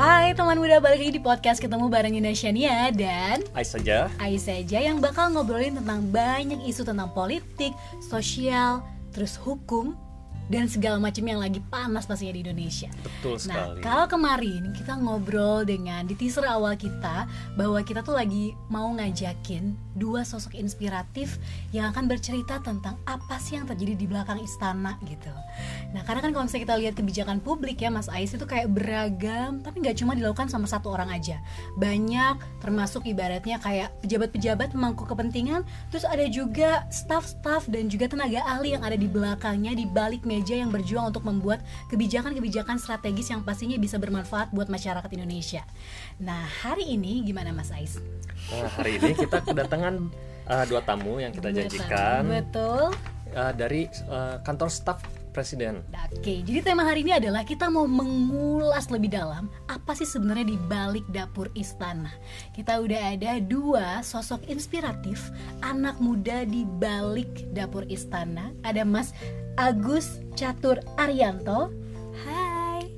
Hai teman muda balik lagi di podcast ketemu bareng Indonesiania dan Ais saja. Ais saja yang bakal ngobrolin tentang banyak isu tentang politik, sosial, terus hukum dan segala macam yang lagi panas pastinya di Indonesia. Betul Nah, sekali. kalau kemarin kita ngobrol dengan di teaser awal kita bahwa kita tuh lagi mau ngajakin dua sosok inspiratif yang akan bercerita tentang apa sih yang terjadi di belakang istana gitu. Nah, karena kan kalau misalnya kita lihat kebijakan publik ya Mas Ais itu kayak beragam, tapi nggak cuma dilakukan sama satu orang aja. Banyak termasuk ibaratnya kayak pejabat-pejabat pemangku kepentingan, terus ada juga staff-staff dan juga tenaga ahli yang ada di belakangnya di balik meja yang berjuang untuk membuat kebijakan-kebijakan strategis yang pastinya bisa bermanfaat buat masyarakat Indonesia. Nah, hari ini gimana Mas Ais? Nah, hari ini kita kedatangan uh, dua tamu yang kita janjikan Betul. uh, dari uh, kantor staf presiden. Oke, jadi tema hari ini adalah kita mau mengulas lebih dalam apa sih sebenarnya di balik dapur istana. Kita udah ada dua sosok inspiratif anak muda di balik dapur istana. Ada Mas Agus Catur Arianto. Hai.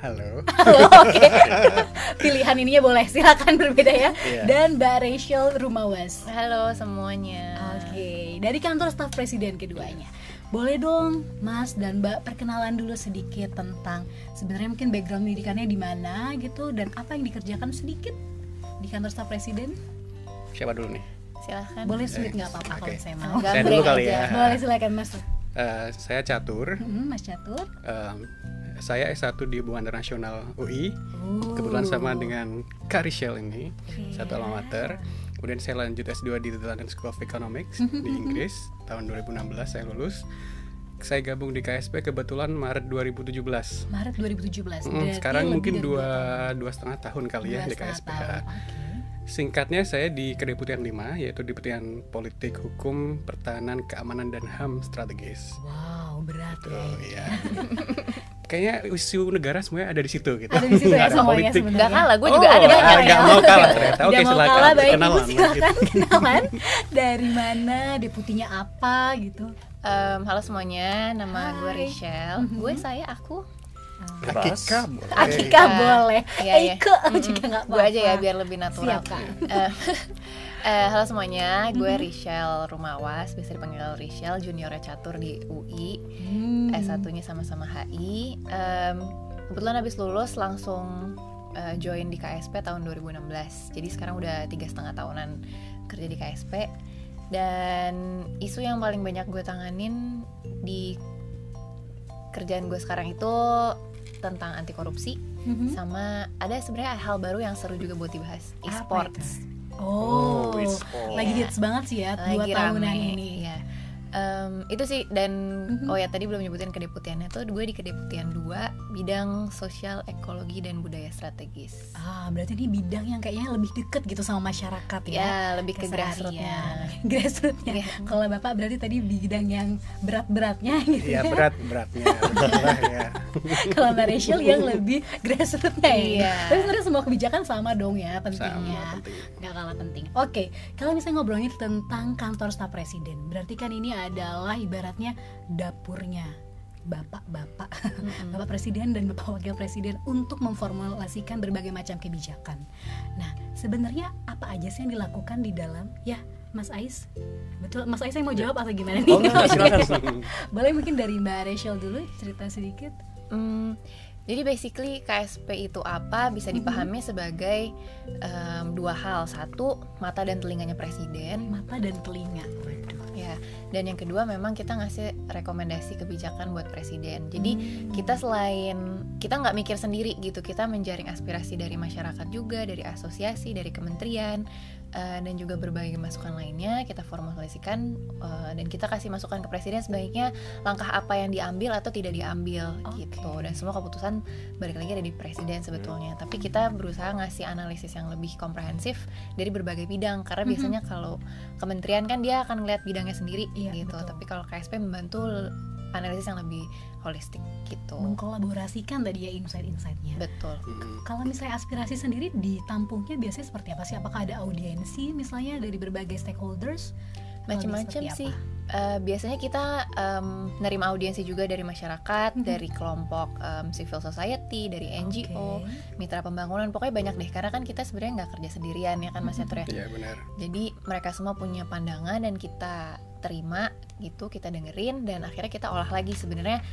Halo. Halo, oke. Pilihan ininya boleh, silakan berbeda ya. Iya. Dan Mbak Rachel Rumawas. Halo semuanya. Oke, dari kantor staf presiden keduanya. Boleh dong, Mas dan Mbak perkenalan dulu sedikit tentang sebenarnya mungkin background pendidikannya di mana gitu dan apa yang dikerjakan sedikit di kantor staf presiden. Siapa dulu nih? Silahkan. Boleh sulit nggak apa-apa oke. kalau saya mau. Gambreng Saya dulu kali aja. ya. Boleh silakan Mas. Eh, saya Catur. Hmm, Mas Catur. Em, saya S1 di Hubungan Internasional UI. Oh. Kebetulan sama dengan Kak Rachel ini, Oke. satu alma mater. Kemudian saya lanjut S2 di The London School of Economics Mhm, di Inggris. Tahun 2016 saya lulus. Saya gabung di KSP kebetulan Maret 2017. Maret 2017. Mm, Berarti sekarang mungkin dua dua setengah tahun kali ya di KSP. tahun. Singkatnya saya di Kedeputian 5 yaitu Deputian Politik Hukum Pertahanan Keamanan dan HAM Strategis. Wow, berat Tuh, ya. ya. Kayaknya isu negara semuanya ada di situ gitu. Ada di situ ya Nggak ada semuanya politik. sebenarnya. Gak kalah, gue Oh, juga ada nggak banyak. Nggak ya. mau kalah ternyata. Oke, mau silakan. kalah, baik Kenalan, Ibu silakan gitu. kenalan dari mana, deputinya apa gitu. Em, halo semuanya, nama gue Hai. Rachel. Mhm. Gue saya aku. Akika boleh. Akika boleh, Iya, iya. Eike juga nggak apa-apa. Gue aja ya biar lebih natural. Siap, Kak. Eh, eh, halo semuanya, gue Mhm. Rachel Rumawas, biasa dipanggil Rachel, juniornya catur di UI. Hmm. S1-nya sama-sama HI. Em, kebetulan habis lulus langsung eh, join di KSP tahun 2016. Jadi sekarang udah tiga setengah tahunan kerja di KSP. Dan isu yang paling banyak gue tanganin di kerjaan gue sekarang itu tentang anti korupsi Mhm. sama ada sebenarnya hal baru yang seru juga buat dibahas e-sports. Oh, Oh, lagi hits banget sih ya dua tahunan ini. Iya. Em, itu sih dan Mhm. oh ya tadi belum nyebutin kedeputiannya tuh gue di kedeputian 2 bidang sosial ekologi dan budaya strategis Ah, berarti ini bidang yang kayaknya lebih deket gitu sama masyarakat ya. ya lebih ke Keseharian. grassrootsnya Grassrootsnya. Iya. Kalau Bapak berarti tadi bidang yang berat-beratnya gitu Iya ya. berat beratnya. Beratlah, ya. Kalau Mbak Rachel yang lebih grassrootsnya ya. Iya. Tapi sebenarnya semua kebijakan sama dong ya pentingnya. Sama penting. Nggak kalah penting. Oke, kalau misalnya ngobrolnya tentang kantor staf presiden, berarti kan ini adalah ibaratnya dapurnya bapak-bapak, Mm-mm. bapak presiden dan bapak wakil presiden untuk memformulasikan berbagai macam kebijakan. Nah, sebenarnya apa aja sih yang dilakukan di dalam ya? Mas Ais, betul. Mas Ais yang mau jawab atau gimana nih? Oh enggak, silakan. silakan. Boleh mungkin dari Mbak Rachel dulu cerita sedikit. Hmm, jadi basically KSP itu apa bisa dipahami sebagai em, dua hal satu mata dan telinganya presiden Mata dan telinga. Waduh. Ya dan yang kedua memang kita ngasih rekomendasi kebijakan buat presiden. Jadi kita selain kita nggak mikir sendiri gitu. Kita menjaring aspirasi dari masyarakat juga dari asosiasi dari kementerian eh, dan juga berbagai masukan lainnya kita formulasikan eh, dan kita kasih masukan ke presiden sebaiknya langkah apa yang diambil atau tidak diambil Oke. gitu dan semua keputusan balik lagi ada di presiden sebetulnya tapi kita berusaha ngasih analisis yang lebih komprehensif dari berbagai bidang karena Mhm. biasanya kalau kementerian kan dia akan ngeliat bidangnya sendiri Iya, gitu betul. tapi kalau KSP membantu analisis yang lebih holistik gitu Mengkolaborasikan tadi ya insight-insightnya. betul Mm. Kalau misalnya aspirasi sendiri ditampungnya biasanya seperti apa sih? Apakah ada audiensi misalnya dari berbagai stakeholders? macam-macam sih? Eh, biasanya kita em, nerima audiensi juga dari masyarakat Mhm. dari kelompok em, civil society dari NGO Oke. mitra pembangunan pokoknya banyak deh karena kan kita sebenarnya nggak kerja sendirian ya kan mas Yatur ya Iya benar. jadi mereka semua punya pandangan dan kita terima gitu kita dengerin dan akhirnya kita olah lagi sebenarnya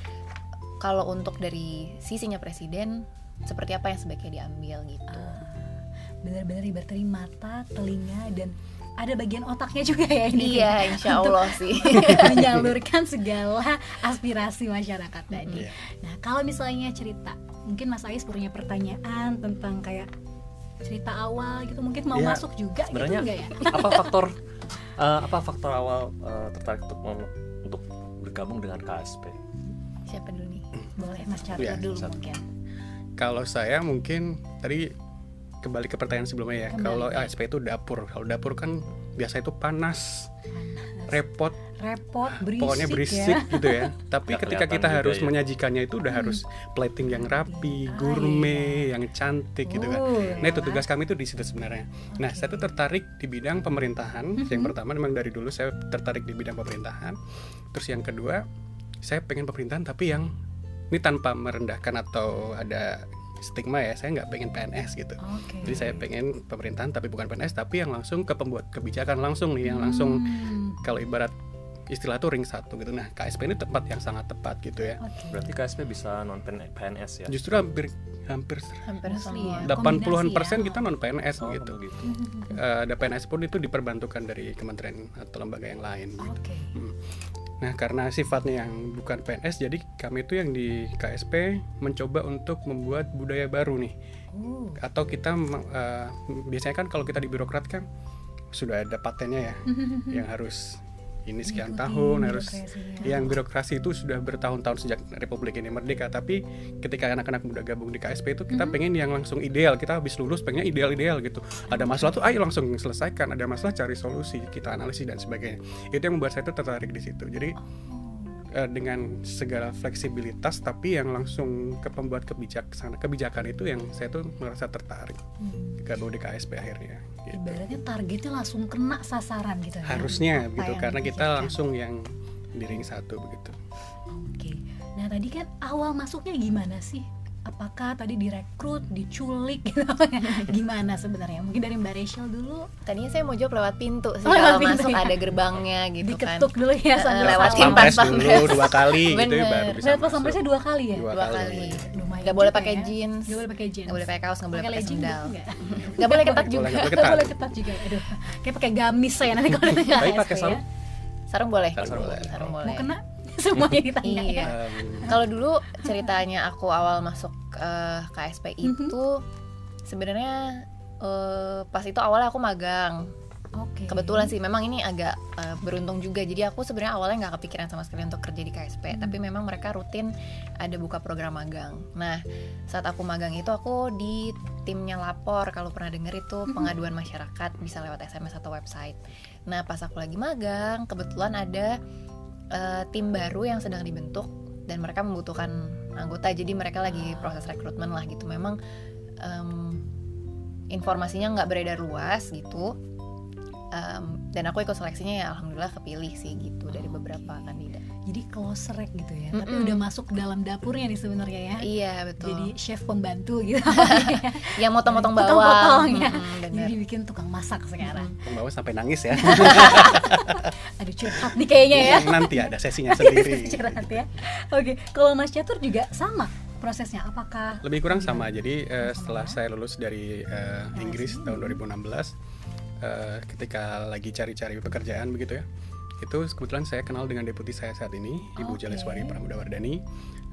kalau untuk dari sisinya presiden seperti apa yang sebaiknya diambil gitu Ah, benar-benar berteri mata, telinga dan ada bagian otaknya juga ya ini. iya insya Allah sih menyalurkan segala aspirasi masyarakat tadi. Iya. Nah, kalau misalnya cerita, mungkin Mas Ais punya pertanyaan tentang kayak cerita awal gitu, mungkin mau Iya, masuk juga sebenarnya- gitu enggak ya? apa faktor eh, apa faktor awal eh, tertarik untuk untuk bergabung dengan KSP siapa dulu nih Boleh Mas Catur Iya, dulu satu. mungkin. Kalau saya mungkin tadi kembali ke pertanyaan sebelumnya ya. Kembali. Kalau ASP itu dapur. Kalau dapur kan biasa itu panas, repot, Repot, berisik, pokoknya berisik ya. gitu ya. Tapi Nggak ketika kita harus ya. menyajikannya itu udah harus plating yang rapi, Ah, gourmet, yang cantik gitu kan. Oh, Nah itu ya. tugas kami itu di situ sebenarnya. Nah saya tuh tertarik di bidang pemerintahan. Yang pertama memang dari dulu saya tertarik di bidang pemerintahan. Terus yang kedua saya pengen pemerintahan tapi yang ini tanpa merendahkan atau ada stigma ya. Saya nggak pengen PNS gitu. Oke. Jadi saya pengen pemerintahan tapi bukan PNS tapi yang langsung ke pembuat kebijakan langsung nih yang langsung Hmm, kalau ibarat istilah tuh ring satu gitu. Nah KSP ini tempat yang sangat tepat gitu ya. Oke. berarti KSP bisa non PNS ya Justru hampir hampir hampir Mostly semua ya. 80-an Kombinasi persen kita non PNS Oh, gitu. begitu. Eh, ada PNS pun itu diperbantukan dari kementerian atau lembaga yang lain. gitu. Oke. Nah, karena sifatnya yang bukan PNS, jadi kami itu yang di KSP mencoba untuk membuat budaya baru nih. Oh. Atau kita eh, biasanya kan kalau kita di birokrat kan sudah ada patennya ya, yang harus ini sekian Ngikutin tahun harus birokrasinya. yang birokrasi itu sudah bertahun-tahun sejak Republik ini merdeka. Tapi ketika anak-anak muda gabung di KSP itu kita pengen yang langsung ideal. Kita habis lulus pengennya ideal-ideal gitu. Ada masalah tuh ayo langsung selesaikan. Ada masalah cari solusi kita analisis dan sebagainya. Itu yang membuat saya tuh tertarik di situ. Jadi eh, dengan segala fleksibilitas tapi yang langsung ke pembuat kebijaksanaan kebijakan itu yang saya tuh merasa tertarik. Hmm. gabung di KSP akhirnya gitu. Ibaratnya targetnya langsung kena sasaran gitu ya. harusnya Apa gitu karena kita langsung yang di ring satu begitu Oke. Nah tadi kan awal masuknya gimana sih? Apakah tadi direkrut, diculik gitu? gimana sebenarnya? Mungkin dari Mbak Rachel dulu tadinya saya mau jawab lewat pintu sih Oh, lewat kalau pintu, masuk ya. ada gerbangnya gitu diketuk kan dulu ya sambil lewatin salam. pas pampres pampres. dulu dua kali gitu ya baru bisa Lewat pas dua kali ya? dua, dua kali, kali nggak boleh pakai ya. jeans Nggak boleh pakai jeans nggak boleh pakai kaos nggak boleh Pakai sendal nggak boleh ketat juga nggak boleh ketat. juga Aduh Kayak pakai gamis saya nanti kalau Tapi pakai ya. sarung? sarung boleh Sarung boleh. sarung Mau boleh kena semuanya ditanya Iya. ya kalau dulu ceritanya aku awal masuk eh, KSP Mhm. itu sebenarnya eh, pas itu awalnya aku magang. Oke. Kebetulan sih memang ini agak eh, beruntung juga. Jadi aku sebenarnya awalnya nggak kepikiran sama sekali untuk kerja di KSP Hmm. tapi memang mereka rutin ada buka program magang. Nah saat aku magang itu aku di timnya lapor. Kalau pernah denger itu Mhm. pengaduan masyarakat bisa lewat SMS atau website. Nah pas aku lagi magang kebetulan ada eh, tim baru yang sedang dibentuk dan mereka membutuhkan anggota jadi mereka lagi Ah. proses rekrutmen lah gitu. Memang em, informasinya nggak beredar luas gitu. Em, dan aku ikut seleksinya ya alhamdulillah kepilih sih gitu dari beberapa kandidat Jadi close rack gitu ya. Tapi Mm-mm. udah masuk ke dalam dapurnya nih sebenarnya ya. Iya betul. Jadi chef pembantu gitu. Yang motong-motong Tukang bawang. potong ya. Mm-mm, Jadi dibikin tukang masak sekarang. Pembawa sampai nangis ya. Aduh curhat nih kayaknya ya. Nanti ada sesinya sendiri. Curhat ya. Oke kalau Mas Catur juga sama prosesnya Apakah? Lebih kurang sama. Jadi eh, setelah saya lulus dari eh, Inggris tahun 2016 eh, ketika lagi cari-cari pekerjaan begitu ya itu kebetulan saya kenal dengan deputi saya saat ini Ibu Oke. Jaleswari Pramudawardani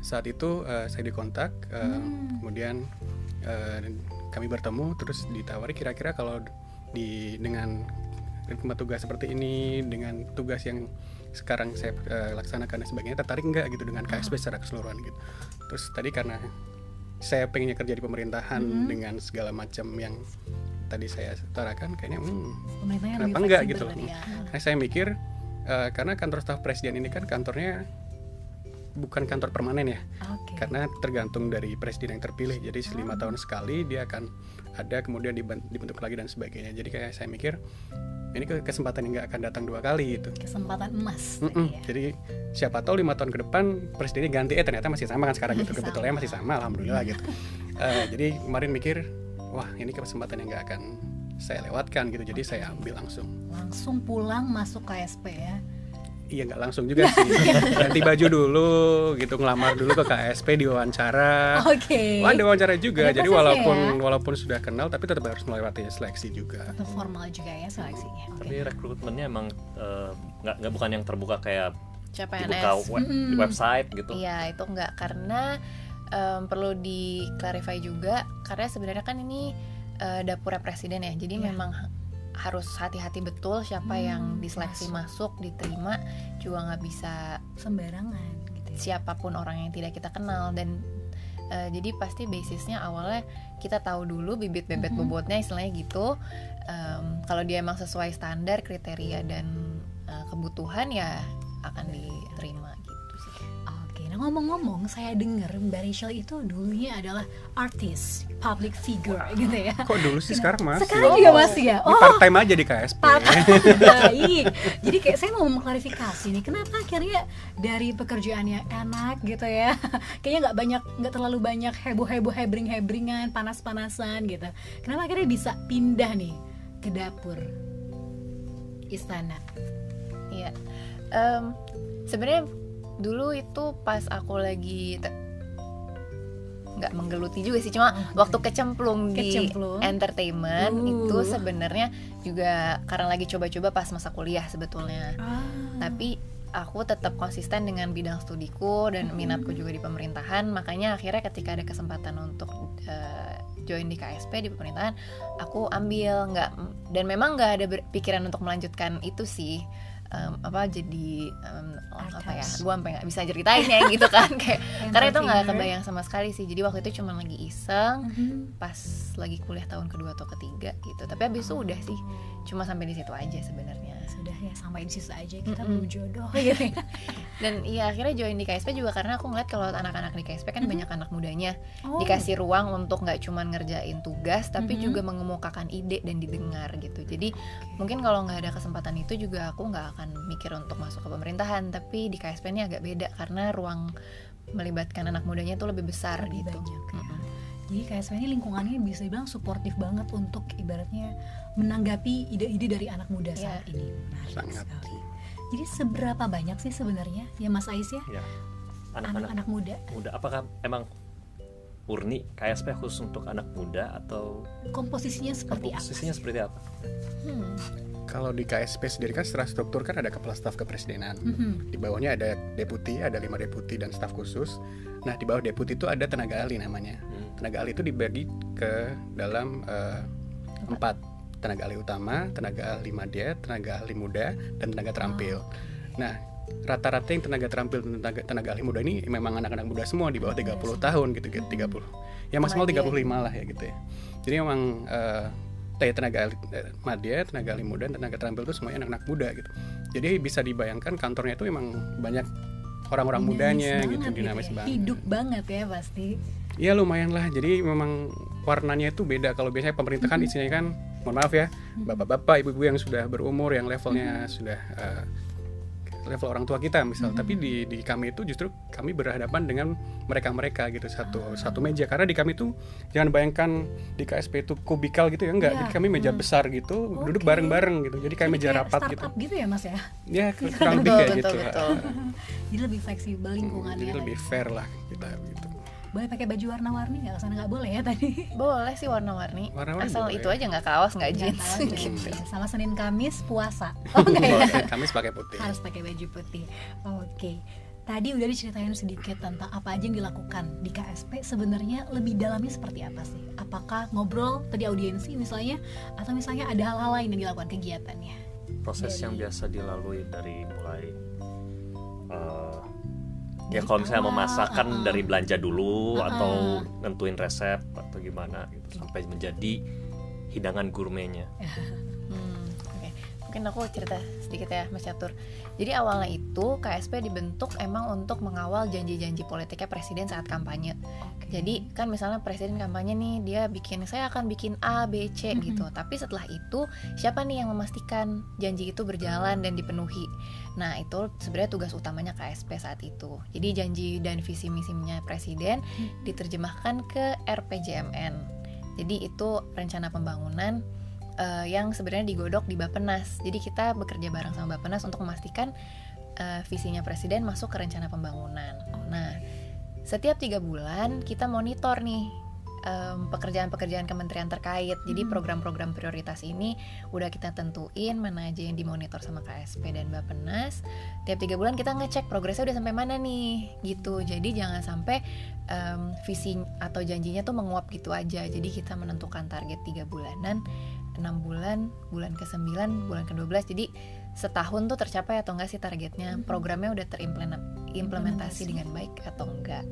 saat itu eh, saya dikontak eh, Hmm. kemudian eh, kami bertemu terus ditawari kira-kira kalau di dengan ritme tugas seperti ini dengan tugas yang sekarang saya eh, laksanakan dan sebagainya tertarik nggak gitu dengan KSP secara keseluruhan gitu terus tadi karena saya pengennya kerja di pemerintahan Mhm. dengan segala macam yang tadi saya utarakan kayaknya hmm, Kenapa enggak gitu? ya? Nah, saya mikir eh, karena kantor staf presiden ini kan kantornya bukan kantor permanen ya, Oke karena tergantung dari presiden yang terpilih. Jadi lima tahun sekali dia akan ada kemudian diben- dibentuk lagi dan sebagainya. Jadi kayak saya mikir ini ke- kesempatan yang nggak akan datang dua kali gitu kesempatan emas Mm-mm. tadi ya. Jadi siapa tahu lima tahun ke depan presidennya ganti eh ternyata masih sama kan sekarang gitu kebetulannya masih sama alhamdulillah gitu. Eh, jadi kemarin mikir wah ini kesempatan yang nggak akan saya lewatkan gitu jadi saya ambil langsung. langsung pulang masuk KSP ya Iya nggak langsung juga sih ganti baju dulu gitu ngelamar dulu ke KSP diwawancara. oke Wah ada wawancara juga Ada jadi walaupun ya? walaupun sudah kenal tapi tetap harus melewati seleksi juga. Tetap formal juga ya seleksinya oke Tapi rekrutmennya emang eh, nggak nggak bukan yang terbuka kayak CPNS dibuka we- di Mm-mm. website gitu. Iya itu enggak karena em, perlu di-clarify juga karena sebenarnya kan ini eh, dapurnya presiden ya jadi Iya. memang ha- harus hati-hati betul siapa Hmm, yang diseleksi masuk diterima juga nggak bisa sembarangan gitu ya. siapa pun orang yang tidak kita kenal dan eh, jadi pasti basisnya awalnya kita tahu dulu bibit bebet Mhm. bobotnya istilahnya gitu Em, kalau dia emang sesuai standar kriteria dan eh, kebutuhan ya akan diterima nah ngomong-ngomong, saya dengar Mbak Rachel itu dulunya adalah artis, public figure gitu ya. Kok dulu sih sekarang masih? Sekarang juga masih ya? Ini part time aja di KSP. baik. Jadi kayak saya mau mengklarifikasi nih, kenapa akhirnya dari pekerjaan yang enak gitu ya, kayaknya nggak banyak, nggak terlalu banyak heboh-heboh, hebring-hebringan, panas-panasan gitu. Kenapa akhirnya bisa pindah nih ke dapur istana? Iya, Em, sebenarnya dulu itu pas aku lagi nggak menggeluti juga sih, cuma waktu kecemplung di Kecemplung. entertainment Uh. itu sebenarnya juga karena lagi coba-coba pas masa kuliah sebetulnya. Ah. Tapi aku tetap konsisten dengan bidang studiku dan minatku juga di pemerintahan, makanya akhirnya ketika ada kesempatan untuk eh, join di KSP di pemerintahan, aku ambil nggak dan memang nggak ada pikiran untuk melanjutkan itu sih. Em, apa jadi em, apa ya gue sampai nggak bisa ceritain ya gitu kan kayak karena itu nggak kebayang sama sekali sih jadi waktu itu cuma lagi iseng Mhm. pas lagi kuliah tahun kedua atau ketiga gitu tapi habis itu udah sih cuma sampai di situ aja sebenarnya sudah ya sampai di situ aja kita Mm-mm. belum jodoh gitu ya. dan iya akhirnya join di KSP juga karena aku ngeliat kalau anak-anak di KSP kan Mhm. banyak anak mudanya Oh. dikasih ruang untuk nggak cuma ngerjain tugas tapi Mhm. juga mengemukakan ide dan didengar gitu jadi mungkin kalau nggak ada kesempatan itu juga aku nggak akan mikir untuk masuk ke pemerintahan tapi di KSP ini agak beda karena ruang melibatkan anak mudanya tuh lebih besar Lebih gitu banyak, ya. Mm-mm. Jadi KSP ini lingkungannya bisa dibilang suportif banget untuk ibaratnya menanggapi ide-ide dari anak muda Iya. saat ini. Menarik Sangat. sekali. Jadi seberapa banyak sih sebenarnya ya Mas Ais ya Ya. Anak-anak muda muda apakah emang murni KSP khusus untuk anak muda atau komposisinya seperti komposisinya apa? sih? seperti apa? Hmm. Kalau di KSP sendiri kan secara struktur kan ada kepala staf kepresidenan. Mhm. Di bawahnya ada deputi, ada lima deputi dan staf khusus. Nah di bawah deputi itu ada tenaga ahli namanya. Hmm. Tenaga ahli itu dibagi ke dalam eh, empat tenaga ahli utama, tenaga ahli madya, tenaga ahli muda, dan tenaga terampil. Nah rata-rata yang tenaga terampil dan tenaga, tenaga ahli muda ini memang anak-anak muda semua di bawah 30 tahun gitu gitu 30 ya maksimal Madya. 35 lah ya gitu ya. Jadi memang eh, kayak tenaga ahli eh, madya tenaga ahli muda dan tenaga terampil itu semuanya anak-anak muda gitu. Jadi bisa dibayangkan kantornya itu memang banyak orang-orang Dinamis mudanya banget gitu dinamis ya. banget. Hidup banget ya pasti. ya lumayan lah. Jadi memang warnanya itu beda. Kalau biasanya pemerintah kan isinya kan mohon maaf ya bapak-bapak ibu-ibu yang sudah berumur yang levelnya sudah eh, level orang tua kita misal. Tapi di di kami itu justru kami berhadapan dengan mereka-mereka gitu satu satu meja. Karena di kami itu jangan bayangkan di KSP itu kubikal gitu ya enggak. Iya. jadi kami meja besar gitu duduk Oke. bareng-bareng gitu. Jadi kayak Jadi meja kayak rapat gitu. startup gitu ya Mas ya. ya kurang lebih kayak betul, gitu. betul. Jadi lebih fleksibel Hmm, lingkungannya. jadi lebih fair lah kita gitu Boleh pakai baju warna-warni nggak? Ke sana nggak boleh ya tadi. boleh sih warna-warni Warna-warni asal boleh. itu aja nggak kaos nggak jeans aja. gitu Ya, Sama Senin Kamis puasa. Oh enggak ya? Kalau kami pakai putih harus pakai baju putih. Oke. Tadi udah diceritain sedikit tentang apa aja yang dilakukan di KSP. Sebenarnya lebih dalamnya seperti apa sih? Apakah ngobrol tadi audiensi misalnya, atau misalnya ada hal-hal lain yang dilakukan kegiatannya? proses Dari- yang biasa dilalui dari mulai eh, ya kalau misalnya awal, memasakkan uh-uh. dari belanja dulu Uh-uh. atau nentuin resep atau gimana gitu sampai menjadi hidangan gourmetnya Hmm, oke. mungkin aku cerita sedikit ya Mas Catur jadi awalnya itu KSP dibentuk emang untuk mengawal janji-janji politiknya presiden saat kampanye. Jadi kan misalnya presiden kampanye nih dia bikin saya akan bikin A B C gitu. Tapi setelah itu siapa nih yang memastikan janji itu berjalan dan dipenuhi? Nah itu sebenarnya tugas utamanya KSP saat itu. Jadi janji dan visi misinya presiden diterjemahkan ke RPJMN jadi itu rencana pembangunan eh, yang sebenarnya digodok di Bapenas. Jadi kita bekerja bareng sama Bapenas untuk memastikan eh, visinya presiden masuk ke rencana pembangunan. Nah, setiap tiga bulan kita monitor nih em, pekerjaan-pekerjaan kementerian terkait. Jadi Hmm. program-program prioritas ini udah kita tentuin mana aja yang dimonitor sama KSP dan Bapenas. Tiap tiga bulan kita ngecek progresnya udah sampai mana nih, gitu. Jadi jangan sampai em, visi atau janjinya tuh menguap gitu aja. Jadi kita menentukan target tiga bulanan, enam bulan, bulan ke 9 bulan ke 12 Jadi setahun tuh tercapai atau enggak sih targetnya? Mhm. Programnya udah terimplementasi Implementasi. dengan baik atau enggak?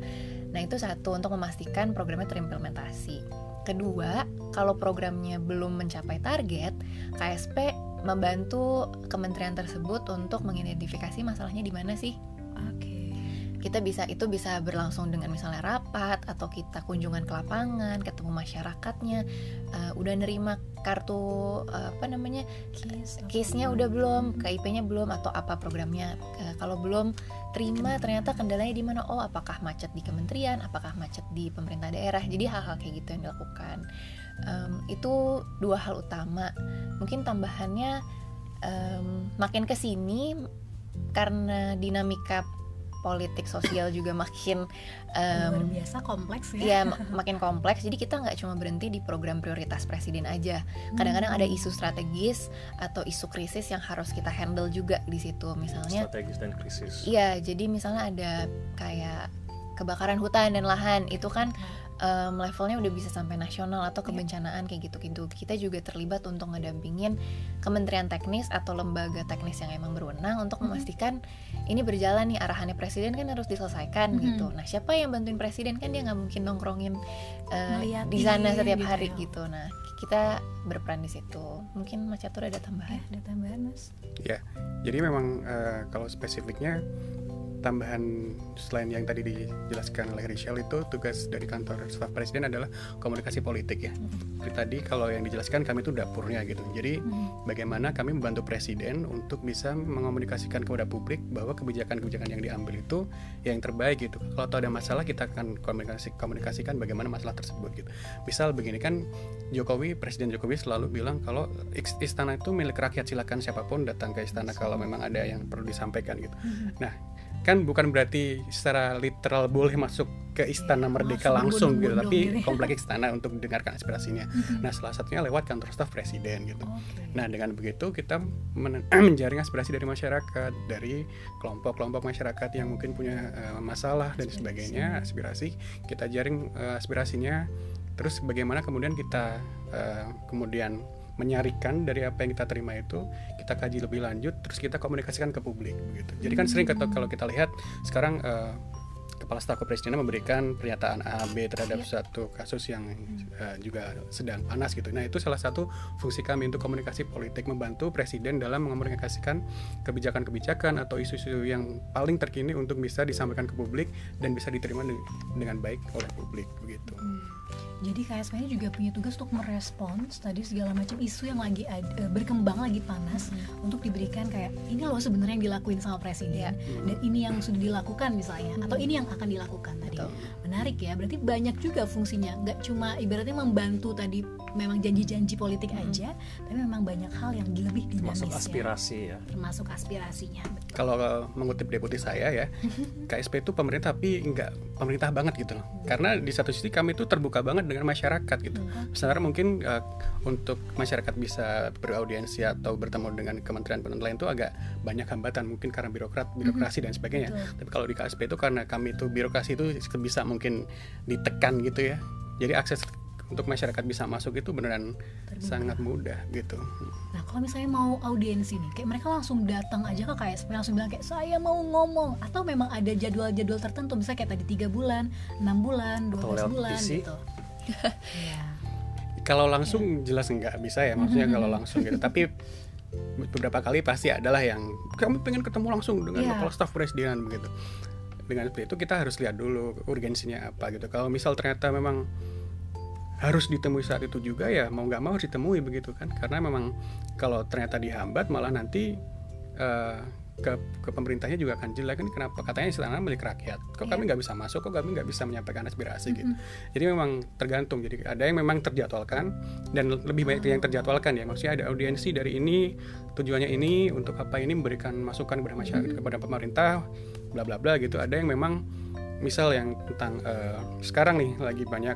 Nah itu satu untuk memastikan programnya terimplementasi. Kedua, kalau programnya belum mencapai target, KSP membantu kementerian tersebut untuk mengidentifikasi masalahnya di mana sih Oke. Kita bisa itu bisa berlangsung dengan misalnya rapat atau kita kunjungan ke lapangan ketemu masyarakatnya eh, udah nerima kartu eh, apa namanya Case. case-nya udah belum KIP-nya belum atau apa programnya. Eh, kalau belum terima ternyata kendalanya di mana? Oh apakah macet di kementerian apakah macet di pemerintah daerah? Jadi hal-hal kayak gitu yang dilakukan. Em, itu dua hal utama. Mungkin tambahannya em, makin ke sini karena dinamika politik sosial juga makin em, Luar biasa kompleks ya. ya mak- makin kompleks. Jadi kita nggak cuma berhenti di program prioritas presiden aja. Kadang-kadang ada isu strategis atau isu krisis yang harus kita handle juga di situ. Misalnya strategis dan krisis. Iya jadi misalnya ada kayak kebakaran hutan dan lahan. Itu kan em, levelnya udah bisa sampai nasional atau kebencanaan kayak gitu-gitu kita juga terlibat untuk ngedampingin kementerian teknis atau lembaga teknis yang emang berwenang untuk memastikan ini berjalan nih arahannya presiden kan harus diselesaikan Mhm. gitu. Nah siapa yang bantuin presiden? Kan dia nggak mungkin nongkrongin Ngeliatin di sana setiap gitu. hari ya. gitu. Nah kita berperan di situ. Mungkin Mas Catur ada Ya, tambahan ada tambahan mas. Jadi memang eh, kalau spesifiknya tambahan selain yang tadi dijelaskan oleh Rachel itu tugas dari kantor staf presiden adalah komunikasi politik ya. Seperti tadi kalau yang dijelaskan kami itu dapurnya gitu. Jadi Mhm. bagaimana kami membantu presiden untuk bisa mengomunikasikan kepada publik bahwa kebijakan-kebijakan yang diambil itu yang terbaik gitu. Kalau ada masalah kita akan komunikasi komunikasikan bagaimana masalah tersebut gitu. Misal begini kan Jokowi Presiden Jokowi selalu bilang kalau is- istana itu milik rakyat silakan siapa pun datang ke istana kalau memang ada yang perlu disampaikan gitu. Mhm. Nah kan bukan berarti secara literal boleh masuk ke istana merdeka langsung, Langsung gitu tapi ya. kompleks istana untuk mendengarkan aspirasinya. Nah salah satunya lewat kantor staf presiden gitu. Oke. Nah dengan begitu kita men- menjaring aspirasi dari masyarakat, dari kelompok-kelompok masyarakat yang mungkin punya eh, masalah dan sebagainya, aspirasi kita jaring eh, aspirasinya. Terus bagaimana kemudian kita eh, kemudian menyarikan dari apa yang kita terima itu kita kaji lebih lanjut, terus kita komunikasikan ke publik begitu. Jadi kan sering kalau kita lihat sekarang eh, kepala staf kepresidenan memberikan pernyataan A B terhadap Iya. satu kasus yang eh, juga sedang panas gitu. Nah itu salah satu fungsi kami untuk komunikasi politik membantu presiden dalam mengomunikasikan kebijakan-kebijakan atau isu-isu yang paling terkini untuk bisa disampaikan ke publik dan bisa diterima de- dengan baik oleh publik begitu. Hmm. Jadi KSP ini juga punya tugas untuk merespons tadi segala macam isu yang lagi ad- eh, berkembang lagi panas untuk diberikan kayak ini loh sebenarnya yang dilakuin sama presiden dan ini yang sudah dilakukan misalnya atau ini yang akan dilakukan tadi. Betul. Menarik ya, berarti banyak juga fungsinya. Nggak cuma ibaratnya membantu tadi memang janji-janji politik aja, tapi memang banyak hal yang lebih dinamis masuk ya. aspirasi ya Termasuk aspirasinya. Betul. Kalau eh, mengutip deputi saya ya, KSP itu pemerintah tapi nggak pemerintah banget gitu loh. Karena di satu sisi kami itu terbuka banget dengan masyarakat gitu. Sementara mungkin eh, untuk masyarakat bisa beraudiensi atau bertemu dengan kementerian-kementerian lain itu agak banyak hambatan mungkin karena birokrat, birokrasi dan sebagainya. Betul. Tapi kalau di KSP itu karena kami itu birokrasi itu bisa mungkin ditekan gitu ya. Jadi akses untuk masyarakat bisa masuk itu beneran Terbuka. sangat mudah gitu. Nah kalau misalnya mau audiensi nih, kayak mereka langsung datang aja ke KSP langsung bilang kayak saya mau ngomong atau memang ada jadwal-jadwal tertentu misalnya kayak tadi tiga bulan, enam bulan, 12 Atau lewat bulan PC. gitu. Iya. Kalau langsung jelas nggak bisa ya, maksudnya kalau langsung gitu. Tapi beberapa kali pasti adalah yang kami pengen ketemu langsung dengan Iya. kepala staf presiden begitu dengan seperti itu kita harus lihat dulu urgensinya apa gitu kalau misal ternyata memang harus ditemui saat itu juga ya mau nggak mau harus ditemui begitu kan karena memang kalau ternyata dihambat malah nanti eh, ke ke pemerintahnya juga akan jelek kan kenapa katanya istana milik rakyat. Kok kami nggak bisa masuk kok kami nggak bisa menyampaikan aspirasi gitu. Jadi memang tergantung jadi ada yang memang terjadwalkan dan lebih banyak yang terjadwalkan ya. Maksudnya ada audiensi dari ini tujuannya ini untuk apa ini memberikan masukan kepada masyarakat kepada pemerintah bla bla bla gitu. Ada yang memang misal yang tentang eh, sekarang nih lagi banyak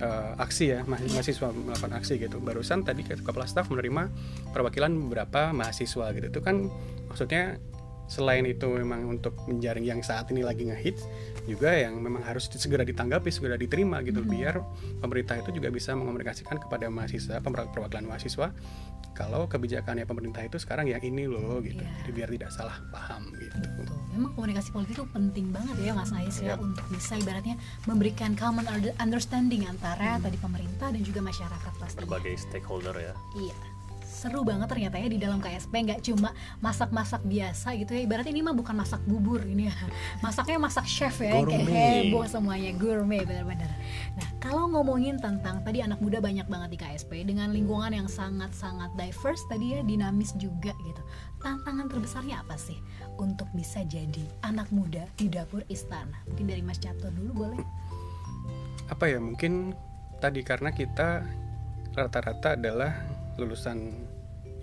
eh, aksi ya ma- mahasiswa melakukan aksi gitu. Barusan tadi kepala staf menerima perwakilan beberapa mahasiswa gitu. Itu kan maksudnya selain itu memang untuk menjaring yang saat ini lagi ngehits juga yang memang harus segera ditanggapi segera diterima gitu biar pemerintah itu juga bisa mengomunikasikan kepada mahasiswa perwakilan mahasiswa kalau kebijakannya pemerintah itu sekarang yang ini loh gitu Iya. jadi biar tidak salah paham gitu Betul. Memang komunikasi politik itu penting banget ya Mas Ais ya Yap. untuk bisa ibaratnya memberikan common under- understanding antara Hmm. tadi pemerintah dan juga masyarakat pastinya. berbagai stakeholder ya Iya. Seru banget ternyata ya di dalam KSP nggak cuma masak-masak biasa gitu ya. Ibaratnya ini mah bukan masak bubur ini ya. Masaknya masak chef ya yang kayak Gourmet. heboh semuanya gourmet benar-benar. Nah, kalau ngomongin tentang tadi anak muda banyak banget di KSP dengan lingkungan yang sangat-sangat diverse tadi ya, dinamis juga gitu. Tantangan terbesarnya apa sih untuk bisa jadi anak muda di dapur istana? Mungkin dari Mas Catur dulu boleh? apa ya mungkin tadi karena kita rata-rata adalah lulusan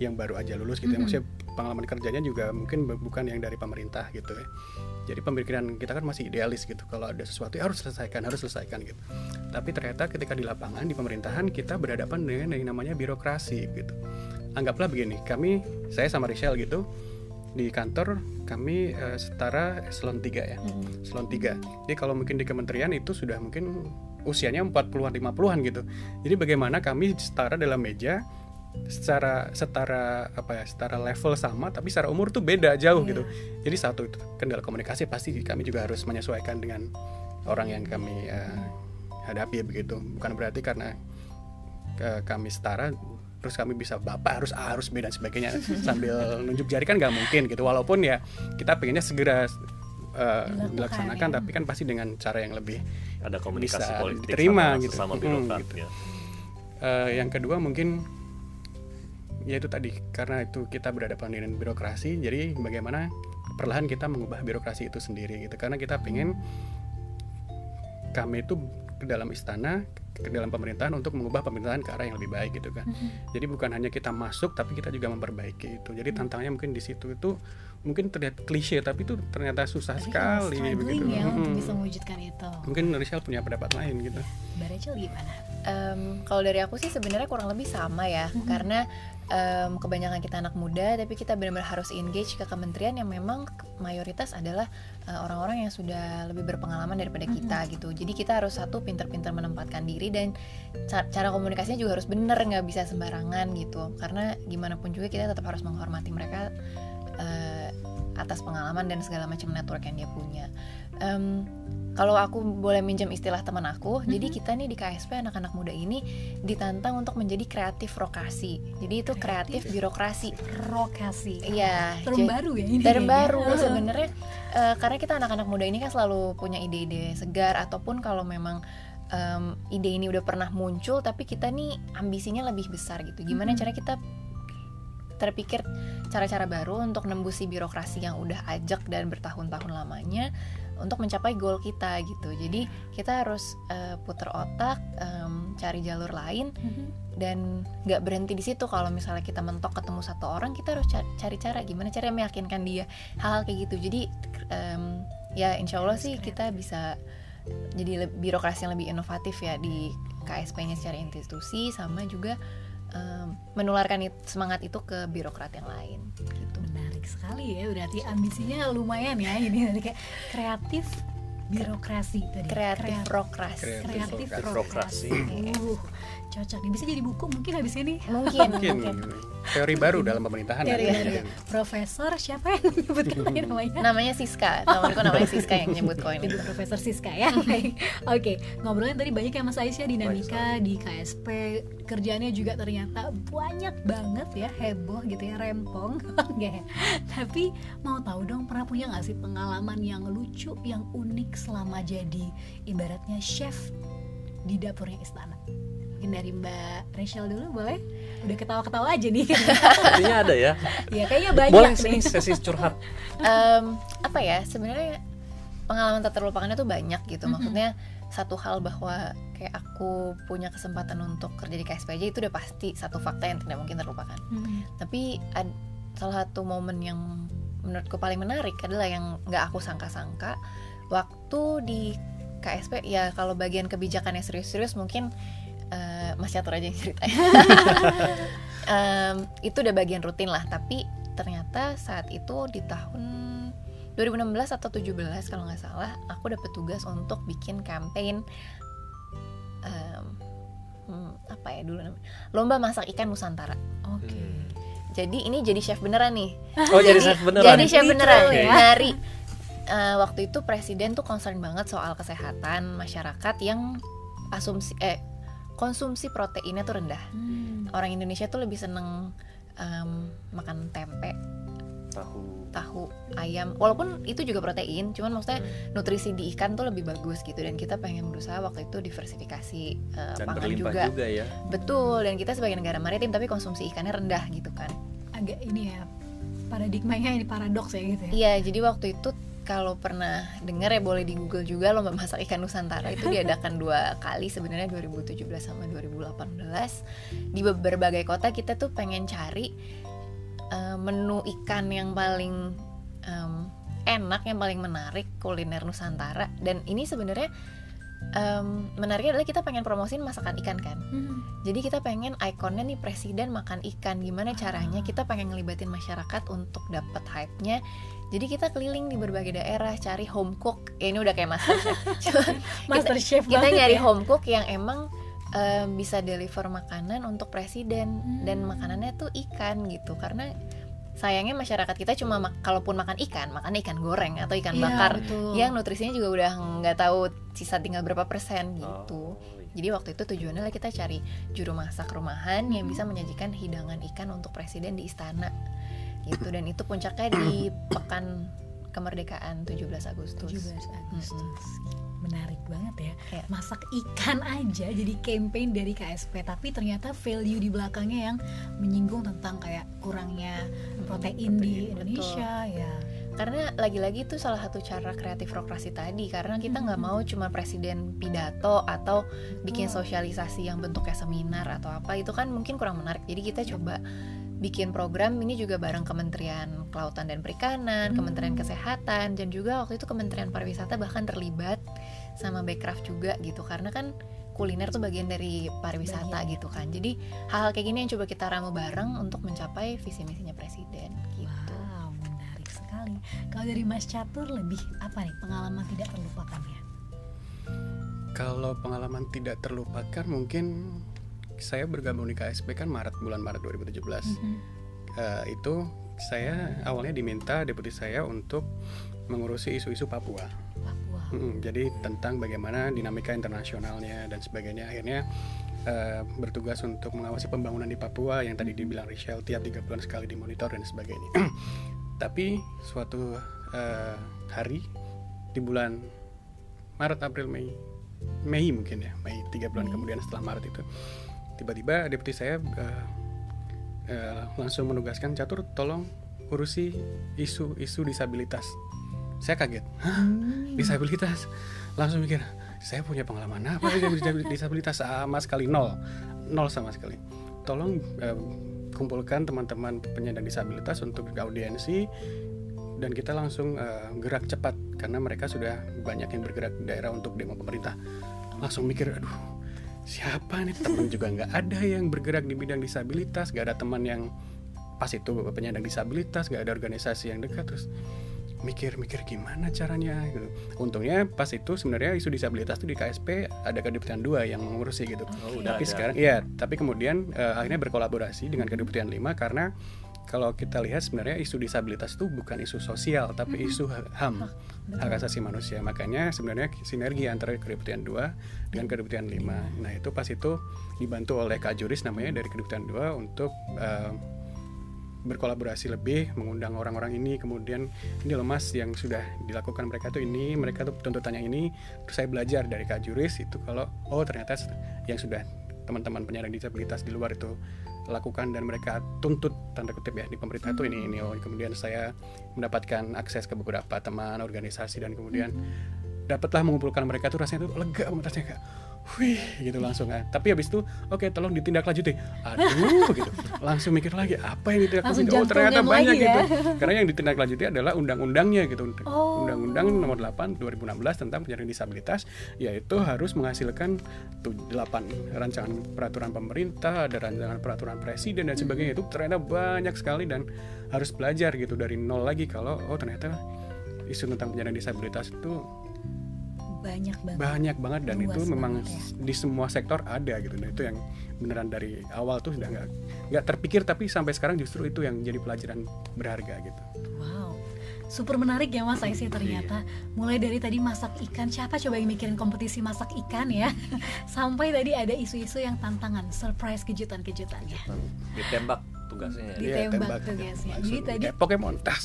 yang baru aja lulus gitu ya. Mhm. maksudnya pengalaman kerjanya juga mungkin bu- bukan yang dari pemerintah gitu ya. Jadi pemikiran kita kan masih idealis gitu. Kalau ada sesuatu ya harus selesaikan harus selesaikan gitu. Tapi ternyata ketika di lapangan di pemerintahan kita berhadapan dengan yang namanya birokrasi gitu. Anggaplah begini kami saya sama Rachel gitu di kantor kami eh, setara eselon 3 ya. Eselon 3 jadi kalau mungkin di kementerian itu sudah mungkin usianya 40-an 50-an gitu. Jadi bagaimana kami setara dalam meja secara setara apa ya setara level sama tapi secara umur tuh beda jauh Iya. gitu jadi satu itu kendala komunikasi pasti kami juga harus menyesuaikan dengan orang yang kami eh, hadapi begitu bukan berarti karena eh, kami setara terus kami bisa bapak harus A harus B dan sebagainya sambil nunjuk jari kan nggak mungkin gitu walaupun ya kita pengennya segera Dilakukan, dilaksanakan ya. tapi kan pasti dengan cara yang lebih ada komunikasi Bisa politik diterima sama gitu. sesama Mm, birokrat gitu. ya Eh, yang kedua mungkin ya itu tadi. Karena itu kita berhadapan dengan birokrasi jadi bagaimana perlahan kita mengubah birokrasi itu sendiri gitu. Karena kita pengen kami itu ke dalam istana ke dalam pemerintahan untuk mengubah pemerintahan ke arah yang lebih baik gitu kan. Jadi bukan hanya kita masuk tapi kita juga memperbaiki itu. Jadi tantangannya mungkin di situ itu mungkin terlihat klise tapi itu ternyata susah sekali begitu. ya untuk Mm-mm. bisa mewujudkan itu. mungkin Rachel punya pendapat lain gitu. Mbak Rachel gimana? Em, kalau dari aku sih sebenarnya kurang lebih sama ya. Mhm. karena em, kebanyakan kita anak muda tapi kita benar-benar harus engage ke kementerian yang memang mayoritas adalah eh, orang-orang yang sudah lebih berpengalaman daripada kita gitu. Jadi kita harus satu pinter-pinter menempatkan diri dan ca- cara komunikasinya juga harus bener nggak bisa sembarangan gitu. Karena gimana pun juga kita tetap harus menghormati mereka eh, atas pengalaman dan segala macam network yang dia punya Em, kalau aku boleh minjem istilah teman aku, jadi kita nih di KSP anak-anak muda ini ditantang untuk menjadi kreatif rokasi. Jadi itu kreatif, Kreatif. birokrasi. Rokasi. Iya, Term jadi- baru ya ini. term kayaknya. baru sebenarnya eh, karena kita anak-anak muda ini kan selalu punya ide-ide segar ataupun kalau memang em, ide ini udah pernah muncul tapi kita nih ambisinya lebih besar gitu. Gimana Mhm. cara kita terpikir cara-cara baru untuk nembusi birokrasi yang udah ajak dan bertahun-tahun lamanya untuk mencapai goal kita gitu. Jadi kita harus eh, puter otak, em, cari jalur lain Mhm. dan nggak berhenti di situ kalau misalnya kita mentok ketemu satu orang kita harus ca- cari cara gimana cara meyakinkan dia hal-hal kayak gitu jadi em, ya insya Allah sih kita bisa jadi birokrasi yang lebih inovatif ya di KSP-nya secara institusi sama juga em, menularkan it- semangat itu ke birokrat yang lain gitu Menarik sekali ya, berarti ambisinya lumayan ya ini dari kayak kreatif birokrasi tadi. kreatif Kreat- prokrasi Kreatif birokrasi. Uh, cocok nih bisa jadi buku mungkin habis ini. mungkin mungkin mungkin teori baru dalam pemerintahan Teori ya. Profesor siapa yang menyebutkan lagi namanya? namanya Siska temanku namanya Siska yang nyebut koin itu Profesor Siska ya. Oke, ngobrolin tadi banyak ya Mas Aisyah dinamika di KSP, kerjaannya juga ternyata banyak banget ya, heboh gitu ya, rempong. Enggak. Tapi mau tahu dong pernah punya nggak sih pengalaman yang lucu, yang unik selama jadi ibaratnya chef di dapurnya istana? Mungkin dari Mbak Rachel dulu boleh? Udah ketawa-ketawa aja nih. Artinya ada ya. ya kayaknya banyak Boleh sini sesi curhat. Em, apa ya sebenarnya pengalaman tak terlupakannya tuh banyak gitu maksudnya satu hal bahwa kayak aku punya kesempatan untuk kerja di KSP aja itu udah pasti satu fakta yang tidak mungkin terlupakan tapi ad- salah satu momen yang menurutku paling menarik adalah yang nggak aku sangka-sangka waktu di KSP ya kalau bagian kebijakannya serius-serius mungkin eh, Mas Catur aja yang cerita Em, itu udah bagian rutin lah tapi ternyata saat itu di tahun 2016 atau 17 kalau nggak salah aku dapat tugas untuk bikin campaign em, hmm, apa ya dulu namanya lomba masak ikan Nusantara Oke. jadi ini jadi chef beneran nih Oh jadi chef beneran. jadi chef Gitu beneran ya. dari eh, waktu itu presiden tuh concern banget soal kesehatan masyarakat yang asumsi eh konsumsi proteinnya tuh rendah Hmm. orang Indonesia tuh lebih seneng em, makan tempe tahu. tahu ayam walaupun itu juga protein cuman maksudnya nutrisi di ikan tuh lebih bagus gitu dan kita pengen berusaha waktu itu diversifikasi eh, Dan pangan juga. juga. ya. betul dan kita sebagai negara maritim tapi konsumsi ikannya rendah gitu kan agak ini ya paradigmanya ini paradoks ya gitu ya. iya jadi waktu itu kalau pernah dengar ya boleh di Google juga lomba masak ikan Nusantara. Itu diadakan dua kali sebenarnya 2017 sama 2018 di be- berbagai kota kita tuh pengen cari eh, menu ikan yang paling em, enak yang paling menarik kuliner Nusantara. Dan ini sebenarnya em, menariknya adalah kita pengen promosin masakan ikan kan? Hmm. jadi kita pengen ikonnya nih presiden makan ikan. Gimana caranya kita pengen ngelibatin masyarakat untuk dapat hype-nya? Jadi kita keliling di berbagai daerah cari home cook. Ya ini udah kayak master chef Master chef kita banget nyari ya. home cook yang emang eh, bisa deliver makanan untuk presiden. Dan Hmm. makanannya tuh ikan gitu. Karena sayangnya masyarakat kita cuma mak- kalaupun makan ikan makan ikan goreng atau ikan Iya, bakar betul. yang nutrisinya juga udah nggak tahu sisa tinggal berapa persen gitu Oh, iya. jadi waktu itu tujuannya lah kita cari juru masak rumahan yang bisa menyajikan hidangan ikan untuk presiden di istana gitu dan itu puncaknya di pekan kemerdekaan 17 Agustus. 17 Agustus. Mm-mm. Menarik banget ya. Iya. Masak ikan aja jadi campaign dari KSP tapi ternyata value di belakangnya yang menyinggung tentang kayak kurangnya protein di Protein, Indonesia ya. Karena lagi-lagi itu salah satu cara kreatif rokrasi tadi karena kita nggak mau cuma presiden pidato atau bikin Betul. sosialisasi yang bentuknya seminar atau apa itu kan mungkin kurang menarik. Jadi kita coba bikin program ini juga bareng Kementerian Kelautan dan Perikanan, Hmm. Kementerian Kesehatan dan juga waktu itu Kementerian Pariwisata bahkan terlibat sama Backcraft juga gitu karena kan kuliner tuh bagian dari pariwisata Bagian. gitu kan. Jadi hal-hal kayak gini yang coba kita ramu bareng untuk mencapai visi misinya presiden gitu. Wow, menarik sekali. Kalau dari Mas Catur lebih apa nih pengalaman tidak terlupakannya? Kalau pengalaman tidak terlupakan mungkin saya bergabung di KSP kan Maret bulan Maret 2017. Mhm. Eh, itu saya awalnya diminta deputi saya untuk mengurusi isu-isu Papua. Papua. Mm, jadi tentang bagaimana dinamika internasionalnya dan sebagainya. Akhirnya eh, bertugas untuk mengawasi pembangunan di Papua yang tadi dibilang Rachel tiap tiga bulan sekali dimonitor dan sebagainya. Tapi suatu eh, hari di bulan Maret, April, Mei, Mei mungkin ya, Mei tiga bulan kemudian setelah Maret itu, tiba-tiba deputi saya eh, eh, langsung menugaskan catur tolong urusi isu-isu disabilitas. Saya kaget, Hah? Hmm. disabilitas langsung mikir saya punya pengalaman apa disabilitas sama sekali nol nol sama sekali tolong eh, kumpulkan teman-teman penyandang disabilitas untuk audiensi dan kita langsung eh, gerak cepat karena mereka sudah banyak yang bergerak di daerah untuk demo pemerintah langsung mikir aduh siapa nih teman juga nggak ada yang bergerak di bidang disabilitas nggak ada teman yang pas itu penyandang disabilitas nggak ada organisasi yang dekat terus mikir-mikir gimana caranya gitu. Untungnya pas itu sebenarnya isu disabilitas itu di KSP ada kedeputian dua yang mengurusi gitu. Oh, udah tapi ada. sekarang iya, tapi kemudian eh, akhirnya berkolaborasi dengan kedeputian 5 karena kalau kita lihat sebenarnya isu disabilitas itu bukan isu sosial tapi isu ha- HAM hak asasi manusia. Makanya sebenarnya sinergi antara kedeputian 2 dengan kedeputian 5 nah itu pas itu dibantu oleh Kak Juris namanya dari kedeputian 2 untuk eh, berkolaborasi lebih mengundang orang-orang ini. Kemudian ini loh mas yang sudah dilakukan mereka tuh ini mereka tuh tuntutannya ini. Terus saya belajar dari Kak Juris itu kalau oh ternyata yang sudah teman-teman penyandang disabilitas di luar itu lakukan dan mereka tuntut tanda kutip ya di pemerintah itu ini ini oh kemudian saya mendapatkan akses ke beberapa teman organisasi dan kemudian dapatlah mengumpulkan mereka tuh rasanya tuh lega banget rasanya kayak wih gitu langsung kan. Tapi habis itu oke tolong ditindaklanjuti aduh gitu. Langsung mikir lagi apa yang ditindaklanjuti oh ternyata banyak lagi ya. gitu karena yang ditindaklanjuti adalah undang-undangnya gitu. Oh. undang-undang nomor 8 2016 tentang penyandang disabilitas yaitu harus menghasilkan tuh 8 rancangan peraturan pemerintah ada rancangan peraturan presiden dan sebagainya. Itu ternyata banyak sekali dan harus belajar gitu dari nol lagi kalau oh ternyata isu tentang penyandang disabilitas itu banyak banget banyak banget dan Luas itu memang ya. di semua sektor ada gitu nah itu yang beneran dari awal tuh sudah nggak nggak terpikir tapi sampai sekarang justru itu yang jadi pelajaran berharga gitu Wow, super menarik ya Mas Aisy ternyata. Mulai dari tadi masak ikan, siapa coba yang mikirin kompetisi masak ikan ya? Sampai tadi ada isu-isu yang tantangan, surprise kejutan-kejutan ya. ditembak tugasnya ya. Di- Iya, Ditembak tugasnya. Jadi tadi- kayak Pokemon tas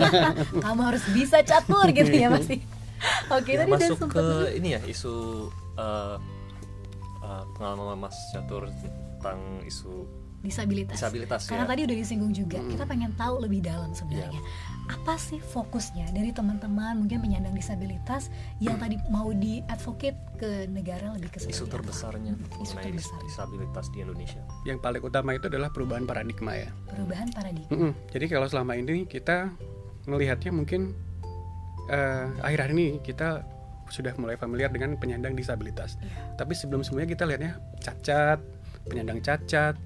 Kamu harus bisa catur gitu ya Mas. Oke, Ya, tadi masuk ke ini ya isu eh, eh, pengalaman Mas Catur tentang isu disabilitas. disabilitas Karena ya. tadi udah disinggung juga, kita pengen tahu lebih dalam sebenarnya. Iya. Apa sih fokusnya dari teman-teman mungkin penyandang disabilitas yang tadi mau di advocate ke negara lebih ke isu apa? terbesarnya Isu mengenai terbesar. disabilitas di Indonesia. yang paling utama itu adalah perubahan paradigma ya Perubahan paradigma. Mm-mm. jadi kalau selama ini kita melihatnya mungkin eh, akhir-akhir ini kita sudah mulai familiar dengan penyandang disabilitas. Iya. tapi sebelum semuanya kita lihatnya cacat penyandang cacat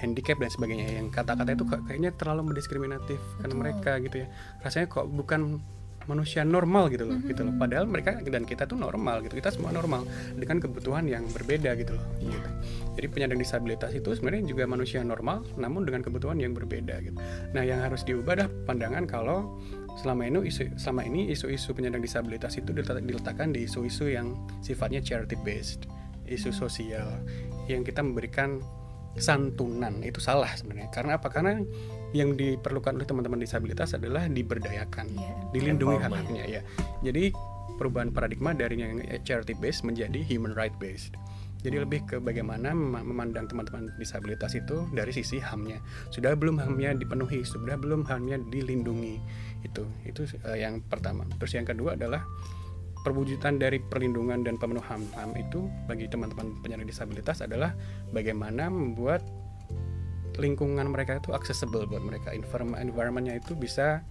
handicap dan sebagainya. Yang kata-kata itu kok kayaknya terlalu mendiskriminatif Betul. mereka gitu ya. Rasanya kok bukan manusia normal gitu loh gitu loh. Padahal mereka dan kita tuh normal gitu. Kita semua normal dengan kebutuhan yang berbeda gitu loh gitu. Jadi penyandang disabilitas itu sebenarnya juga manusia normal namun dengan kebutuhan yang berbeda gitu. Nah yang harus diubah dah pandangan kalau selama ini isu selama ini isu-isu penyandang disabilitas itu diletak- diletakkan di isu-isu yang sifatnya charity based isu sosial yang kita memberikan santunan itu salah sebenarnya karena apa karena yang diperlukan oleh teman-teman disabilitas adalah diberdayakan Iya. dilindungi hak-haknya ya jadi perubahan paradigma dari yang charity based menjadi human right based jadi lebih ke bagaimana mem- memandang teman-teman disabilitas itu dari sisi HAM-nya. Sudah belum HAM-nya dipenuhi, sudah belum HAM-nya dilindungi. Itu itu eh, yang pertama. Terus yang kedua adalah perwujudan dari perlindungan dan pemenuh HAM. Itu bagi teman-teman penyandang disabilitas adalah bagaimana membuat lingkungan mereka itu accessible buat mereka. Environment environmentnya itu bisa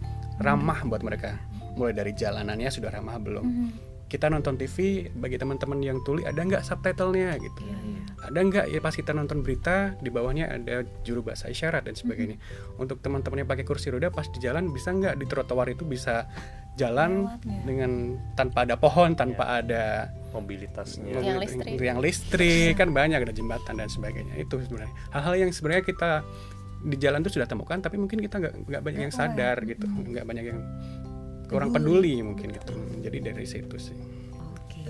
ramah buat mereka. Mulai dari jalanannya sudah ramah belum? Mhm. Kita nonton TV bagi teman-teman yang tuli ada nggak subtitlenya gitu? Iya, iya. Ada nggak? Ya pas kita nonton berita di bawahnya ada juru bahasa isyarat dan sebagainya. Untuk teman-teman yang pakai kursi roda pas di jalan bisa nggak di trotoar itu bisa jalan Lewatnya. dengan tanpa ada pohon tanpa ada mobilitasnya. mobil- Yang listrik. yang listrik. Kan banyak ada jembatan dan sebagainya. Itu sebenarnya. Hal-hal yang sebenarnya kita di jalan tuh sudah temukan tapi mungkin kita nggak nggak banyak yang aware. sadar gitu. Nggak banyak yang kurang Peduli. peduli mungkin gitu. Jadi dari situ sih. Oke,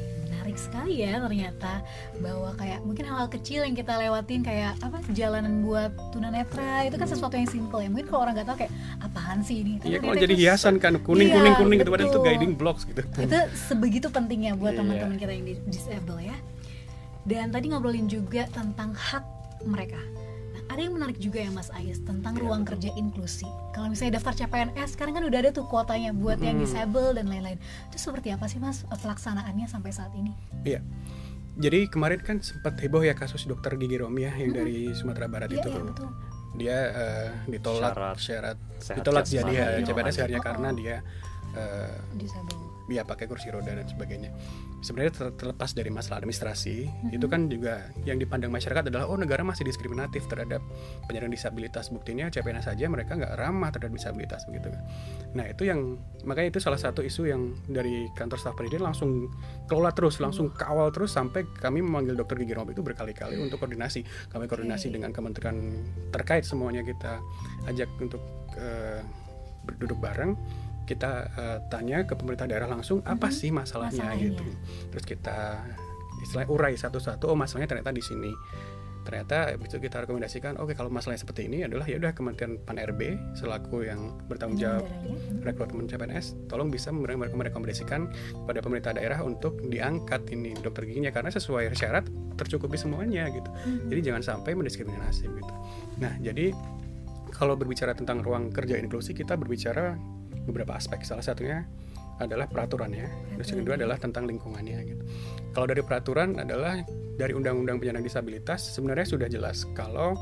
menarik sekali ya ternyata bahwa kayak mungkin hal-hal kecil yang kita lewatin kayak apa jalanan buat tunanetra itu kan sesuatu yang simple ya. Mungkin kalau orang nggak tahu kayak apaan sih ini? Iya kalau jadi itu hiasan kan kuning Iya, kuning kuning gitu padahal itu guiding blocks gitu itu sebegitu pentingnya buat Iya. teman-teman kita yang di- disable ya. Dan tadi ngobrolin juga tentang hak mereka. Ada yang menarik juga ya Mas Ais tentang Iya, ruang betul. kerja inklusi. Kalau misalnya daftar CPNS sekarang kan udah ada tuh kuotanya buat yang Hmm. disable dan lain-lain. Itu seperti apa sih Mas pelaksanaannya sampai saat ini? Iya. Jadi kemarin kan sempat heboh ya kasus dokter Gigi Romi ya yang dari Sumatera Barat Iya, itu. iya betul. Dia eh, ditolak Syarat syarat, sehat ditolak jadi ya. CPNS Oh, karena oh. dia Disable. Ya pakai kursi roda dan sebagainya. Sebenarnya ter- terlepas dari masalah administrasi Mhm. itu kan juga yang dipandang masyarakat adalah oh negara masih diskriminatif terhadap penyandang disabilitas. Buktinya CPNS saja mereka nggak ramah terhadap disabilitas begitu kan. Nah itu yang makanya itu salah satu isu yang dari kantor staf presiden langsung kelola terus langsung kawal terus sampai kami memanggil dokter gigi itu berkali-kali untuk koordinasi. Kami koordinasi dengan kementerian terkait semuanya kita ajak untuk eh, berduduk bareng kita eh, tanya ke pemerintah daerah langsung apa sih masalahnya, Masalahnya. gitu. Terus kita istilahnya urai satu-satu oh masalahnya ternyata di sini. Ternyata itu kita rekomendasikan oke kalau masalahnya seperti ini adalah ya udah Kementerian Pan RB selaku yang bertanggung jawab Penyelenggaranya. rekrutmen CPNS tolong bisa mere- mere- merekomendasikan kepada pemerintah daerah untuk diangkat ini dokter giginya karena sesuai syarat tercukupi semuanya gitu. Mhm. jadi jangan sampai mendiskriminasi gitu. Nah jadi kalau berbicara tentang ruang kerja inklusi kita berbicara beberapa aspek salah satunya adalah peraturannya terus yang kedua adalah tentang lingkungannya gitu kalau dari peraturan adalah dari undang-undang penyandang disabilitas sebenarnya sudah jelas kalau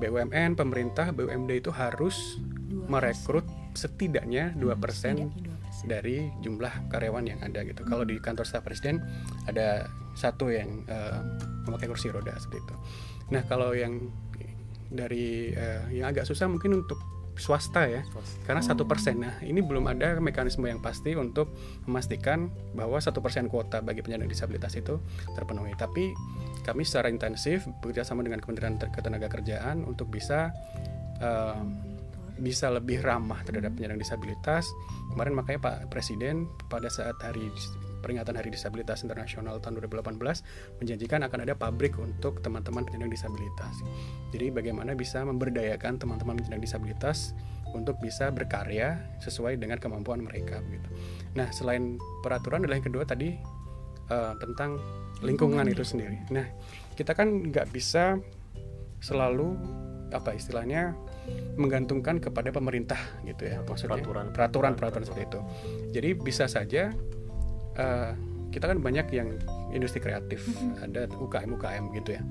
BUMN pemerintah BUMD itu harus Dua merekrut persen, setidaknya ya. 2% setidaknya 2%. dari jumlah karyawan yang ada gitu. Kalau di kantor staf presiden ada satu yang eh, memakai kursi roda seperti itu. Nah kalau yang dari eh, yang agak susah mungkin untuk swasta ya, karena satu persen. Nah ini belum ada mekanisme yang pasti untuk memastikan bahwa satu persen kuota bagi penyandang disabilitas itu terpenuhi. Tapi kami secara intensif bekerjasama dengan Kementerian Ketenagakerjaan untuk bisa eh, bisa lebih ramah terhadap penyandang disabilitas. Kemarin makanya Pak Presiden pada saat hari peringatan Hari Disabilitas Internasional tahun 2018 menjanjikan akan ada pabrik untuk teman-teman penyandang disabilitas. Jadi bagaimana bisa memberdayakan teman-teman penyandang disabilitas untuk bisa berkarya sesuai dengan kemampuan mereka begitu. Nah, selain peraturan adalah yang kedua tadi eh, tentang lingkungan itu sendiri. Nah, kita kan nggak bisa selalu apa istilahnya menggantungkan kepada pemerintah gitu ya maksudnya Peraturan. peraturan peraturan seperti itu jadi bisa saja eh, kita kan banyak yang industri kreatif ada UKM UKM gitu ya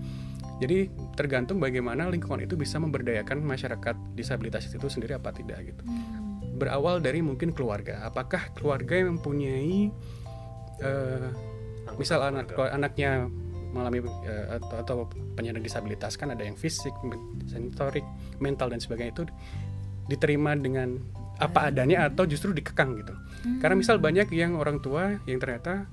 jadi tergantung bagaimana lingkungan itu bisa memberdayakan masyarakat disabilitas itu sendiri apa tidak gitu Hmm. berawal dari mungkin keluarga apakah keluarga yang mempunyai eh, Anggota misal anak keluarga. anaknya mengalami eh, atau, atau penyandang disabilitas kan ada yang fisik, sensorik, mental dan sebagainya itu diterima dengan apa adanya atau justru dikekang gitu. Karena misal banyak yang orang tua yang ternyata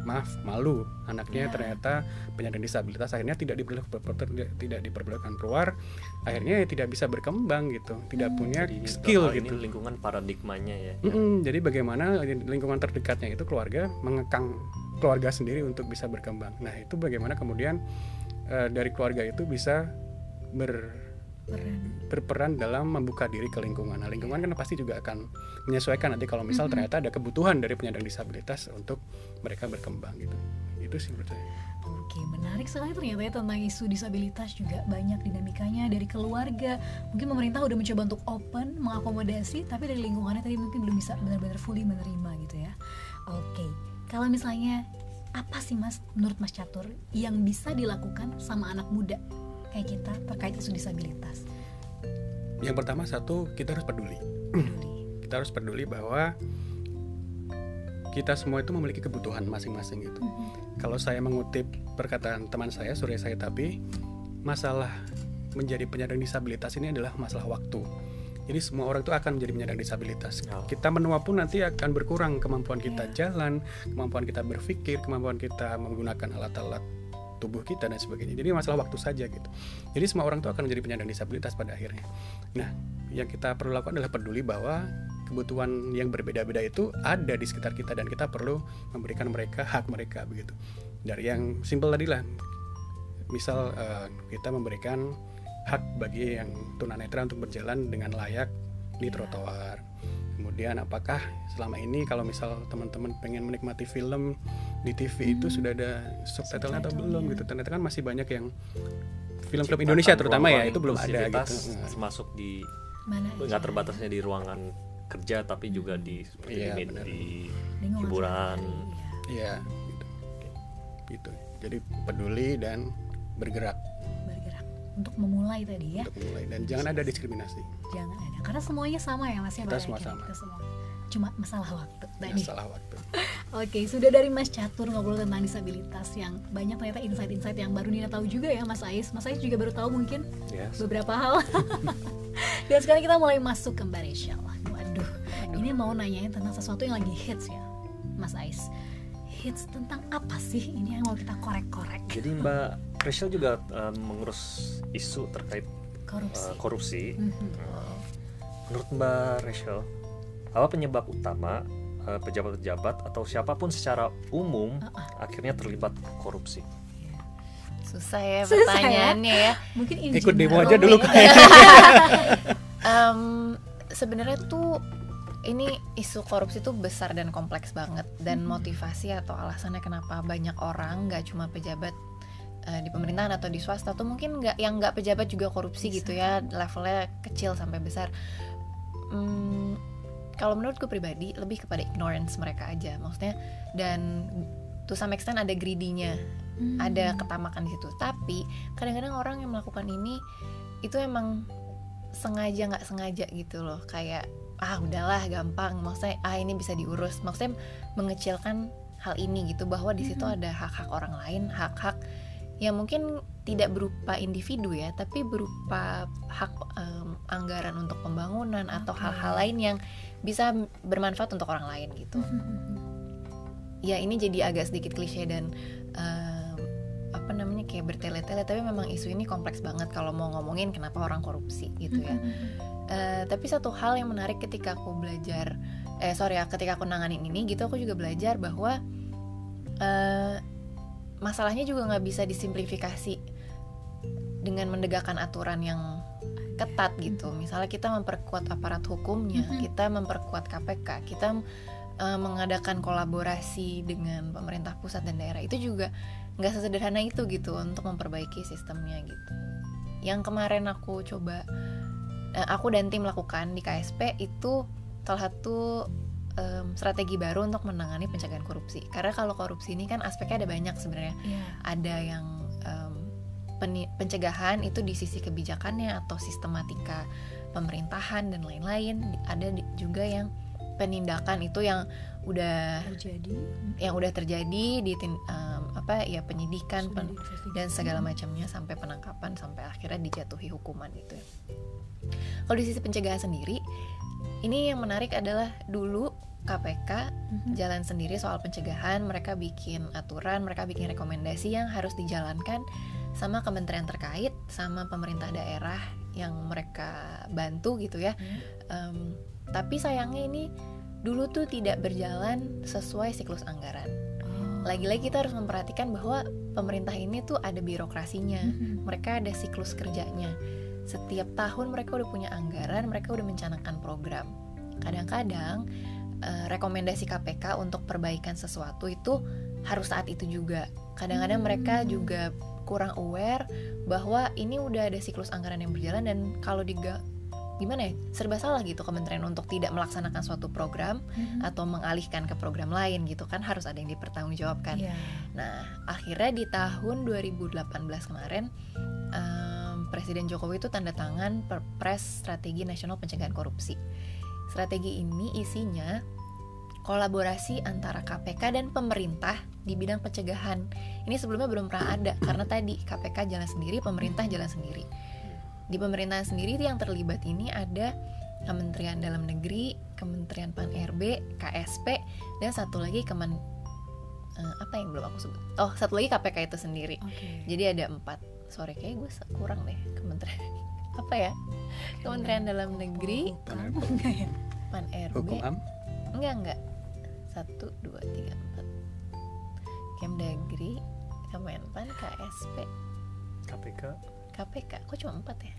maaf malu anaknya Ya. ternyata penyandang disabilitas akhirnya tidak diperbolehkan tidak diperbolehkan keluar akhirnya ya tidak bisa berkembang gitu tidak punya Jadi, skill gitu ini lingkungan paradigmanya ya Mm-mm, jadi bagaimana lingkungan terdekatnya itu keluarga mengekang keluarga sendiri untuk bisa berkembang. Nah itu bagaimana kemudian eh, dari keluarga itu bisa ber- Peran. berperan dalam membuka diri ke lingkungan. Nah lingkungan kan pasti juga akan menyesuaikan nanti kalau misal ternyata ada kebutuhan dari penyandang disabilitas untuk mereka berkembang gitu. Itu sih menurut saya. Oke, menarik sekali ternyata ya tentang isu disabilitas juga banyak dinamikanya dari keluarga. Mungkin pemerintah udah mencoba untuk open, mengakomodasi, tapi dari lingkungannya tadi mungkin belum bisa benar-benar fully menerima gitu ya. Oke, kalau misalnya apa sih Mas menurut Mas Catur yang bisa dilakukan sama anak muda kayak kita terkait isu disabilitas? Yang pertama satu kita harus peduli. Peduli. Kita harus peduli bahwa kita semua itu memiliki kebutuhan masing-masing gitu. Mhm. Kalau saya mengutip perkataan teman saya Surya saya tapi masalah menjadi penyandang disabilitas ini adalah masalah waktu. Jadi semua orang itu akan menjadi penyandang disabilitas. Oh. Kita menua pun nanti akan berkurang kemampuan kita Iya. jalan, kemampuan kita berpikir, kemampuan kita menggunakan alat-alat tubuh kita dan sebagainya. Jadi masalah waktu saja gitu. Jadi semua orang itu akan menjadi penyandang disabilitas pada akhirnya. Nah, yang kita perlu lakukan adalah peduli bahwa kebutuhan yang berbeda-beda itu ada di sekitar kita dan kita perlu memberikan mereka hak mereka begitu. Dari yang simpel tadi lah, misal eh, kita memberikan hak bagi yang tunanetra untuk berjalan dengan layak di trotoar. Kemudian apakah selama ini kalau misal teman-teman pengen menikmati film di TV itu sudah ada subtitlenya atau belum gitu? Ternyata kan masih banyak yang film-film Ciptakan Indonesia terutama ya itu belum ada gitu. Nah, termasuk di nggak terbatasnya di ruangan kerja tapi juga di seperti Iya, di, benar. di hiburan. sehari-hari, ya. Iya, gitu. Gitu. Jadi peduli dan bergerak untuk memulai tadi ya untuk mulai dan jangan ada diskriminasi. jangan ada karena semuanya sama ya mas ya Kita semua sama. kita semua cuma masalah waktu tadi. Masalah waktu. Oke, sudah dari Mas Catur ngobrol tentang disabilitas yang banyak ternyata insight-insight yang baru Nina tahu juga ya Mas Ais. Mas Ais juga baru tahu mungkin Yes. beberapa hal. Dan sekarang kita mulai masuk ke Mbak Rachel. Waduh, ini mau nanyain tentang sesuatu yang lagi hits ya, Mas Ais. Hits tentang apa sih ini yang mau kita korek-korek? Jadi Mbak Rachel juga eh, mengurus isu terkait Korupsi. eh, korupsi. Mhm. Eh, menurut Mbak Rachel, apa penyebab utama eh, pejabat-pejabat atau siapa pun secara umum Uh-uh. akhirnya terlibat korupsi? susah ya Susah ya. pertanyaannya ya Mungkin Ikut demo aja dulu Em, sebenarnya tuh ini isu korupsi tuh besar dan kompleks banget. Dan motivasi atau alasannya kenapa banyak orang nggak cuma pejabat eh, di pemerintahan atau di swasta tuh mungkin nggak yang nggak pejabat juga korupsi Bisa. gitu ya levelnya kecil sampai besar. Hmm, kalau menurutku pribadi lebih kepada ignorance mereka aja maksudnya dan to some extent ada greedy-nya Hmm. ada ketamakan di situ. Tapi kadang-kadang orang yang melakukan ini itu emang sengaja nggak sengaja gitu loh. Kayak ah udahlah gampang maksudnya ah ini bisa diurus maksudnya mengecilkan hal ini gitu bahwa di situ Mhm. ada hak-hak orang lain hak-hak yang mungkin tidak berupa individu ya tapi berupa hak em, anggaran untuk pembangunan atau hal-hal lain yang bisa bermanfaat untuk orang lain gitu Mhm. ya ini jadi agak sedikit klise dan em, apa namanya kayak bertele-tele tapi memang isu ini kompleks banget kalau mau ngomongin kenapa orang korupsi gitu ya Mhm. Eh, tapi satu hal yang menarik ketika aku belajar eh sorry ya ketika aku nanganin ini gitu aku juga belajar bahwa eh, masalahnya juga nggak bisa disimplifikasi dengan mendegakkan aturan yang ketat gitu. Misalnya kita memperkuat aparat hukumnya Mhm. kita memperkuat KPK kita eh, mengadakan kolaborasi dengan pemerintah pusat dan daerah itu juga nggak sesederhana itu gitu untuk memperbaiki sistemnya gitu. Yang kemarin aku coba aku dan tim lakukan di KSP itu salah satu em, strategi baru untuk menangani pencegahan korupsi. Karena kalau korupsi ini kan aspeknya ada banyak sebenarnya. Iya. ada yang peni- pencegahan itu di sisi kebijakannya atau sistematika pemerintahan dan lain-lain. Ada juga yang penindakan itu yang udah terjadi yang udah terjadi di em, apa ya penyidikan pen- dan segala macamnya sampai penangkapan sampai akhirnya dijatuhi hukuman gitu ya. Kalau di sisi pencegahan sendiri, ini yang menarik adalah dulu KPK Mhm. jalan sendiri soal pencegahan, mereka bikin aturan, mereka bikin rekomendasi yang harus dijalankan sama kementerian terkait, sama pemerintah daerah yang mereka bantu gitu ya. Ya. Em, tapi sayangnya ini dulu tuh tidak berjalan sesuai siklus anggaran. Oh. Lagi-lagi kita harus memperhatikan bahwa pemerintah ini tuh ada birokrasinya, Mhm. mereka ada siklus kerjanya. Setiap tahun mereka udah punya anggaran, mereka udah mencanangkan program. Kadang-kadang eh, rekomendasi KPK untuk perbaikan sesuatu itu harus saat itu juga. Kadang-kadang mereka juga kurang aware bahwa ini udah ada siklus anggaran yang berjalan dan kalau diga gimana ya serba salah gitu kementerian untuk tidak melaksanakan suatu program Mhm. atau mengalihkan ke program lain gitu kan harus ada yang dipertanggungjawabkan. Iya. Nah, akhirnya di tahun 2018 kemarin em, Presiden Jokowi itu tanda tangan Perpres Strategi Nasional Pencegahan Korupsi. Strategi ini isinya kolaborasi antara KPK dan pemerintah di bidang pencegahan. Ini sebelumnya belum pernah ada karena tadi KPK jalan sendiri, pemerintah jalan sendiri. Di pemerintahan sendiri yang terlibat ini ada Kementerian Dalam Negeri, Kementerian Pan RB, KSP, dan satu lagi Kemen eh, apa yang belum aku sebut? Oh, satu lagi KPK itu sendiri. Oke. Jadi ada empat. Sorry, kayak gue kurang deh kementerian apa ya? Kementerian Dalam Negeri, ya? Pan RB, hukum am enggak enggak. Satu, dua, tiga, empat. Kemdagri, Kemenpan, KSP, KPK KPK. Kok cuma empat ya?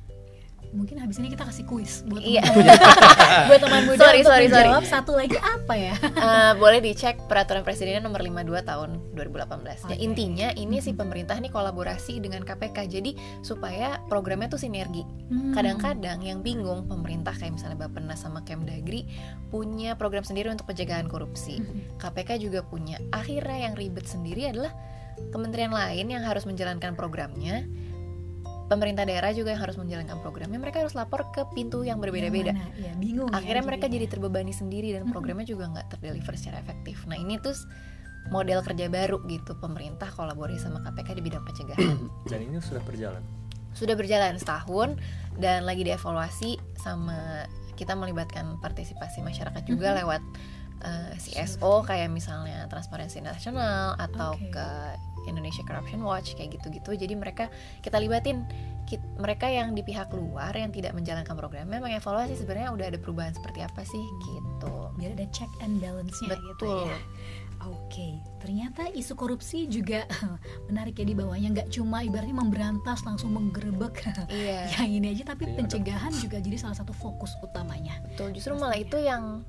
Mungkin habis ini kita kasih kuis buat Iya. buat teman muda Sorry, untuk sorry, sorry. menjawab satu lagi apa ya? Eh, boleh dicek peraturan presidennya nomor 52 tahun 2018. Ya, Oke. intinya ini si Mhm. pemerintah nih kolaborasi dengan KPK. Jadi supaya programnya tuh sinergi. Hmm. Kadang-kadang yang bingung pemerintah kayak misalnya Bappenas sama Kemdagri punya program sendiri untuk pencegahan korupsi. Mhm. KPK juga punya. Akhirnya yang ribet sendiri adalah kementerian lain yang harus menjalankan programnya pemerintah daerah juga yang harus menjalankan programnya mereka harus lapor ke pintu yang berbeda-beda. Mana? ya bingung ya akhirnya mereka jadi terbebani sendiri dan programnya juga nggak terdeliver secara efektif. Nah ini tuh model kerja baru gitu. Pemerintah kolaborasi sama KPK di bidang pencegahan. Dan ini sudah berjalan? Sudah berjalan setahun dan lagi dievaluasi sama kita melibatkan partisipasi masyarakat juga lewat uh, CSO kayak misalnya Transparency Nasional atau Oke. ke Indonesia Corruption Watch kayak gitu-gitu jadi mereka kita libatin Kit- mereka yang di pihak luar yang tidak menjalankan programnya mengevaluasi sebenarnya udah ada perubahan seperti apa sih gitu biar ada check and balance-nya gitu Betul. ya. Oke, ternyata isu korupsi juga menarik ya di bawahnya nggak cuma ibaratnya memberantas langsung menggerebek iya yang ini aja tapi Iya, pencegahan juga jadi salah satu fokus utamanya. betul justru malah itu yang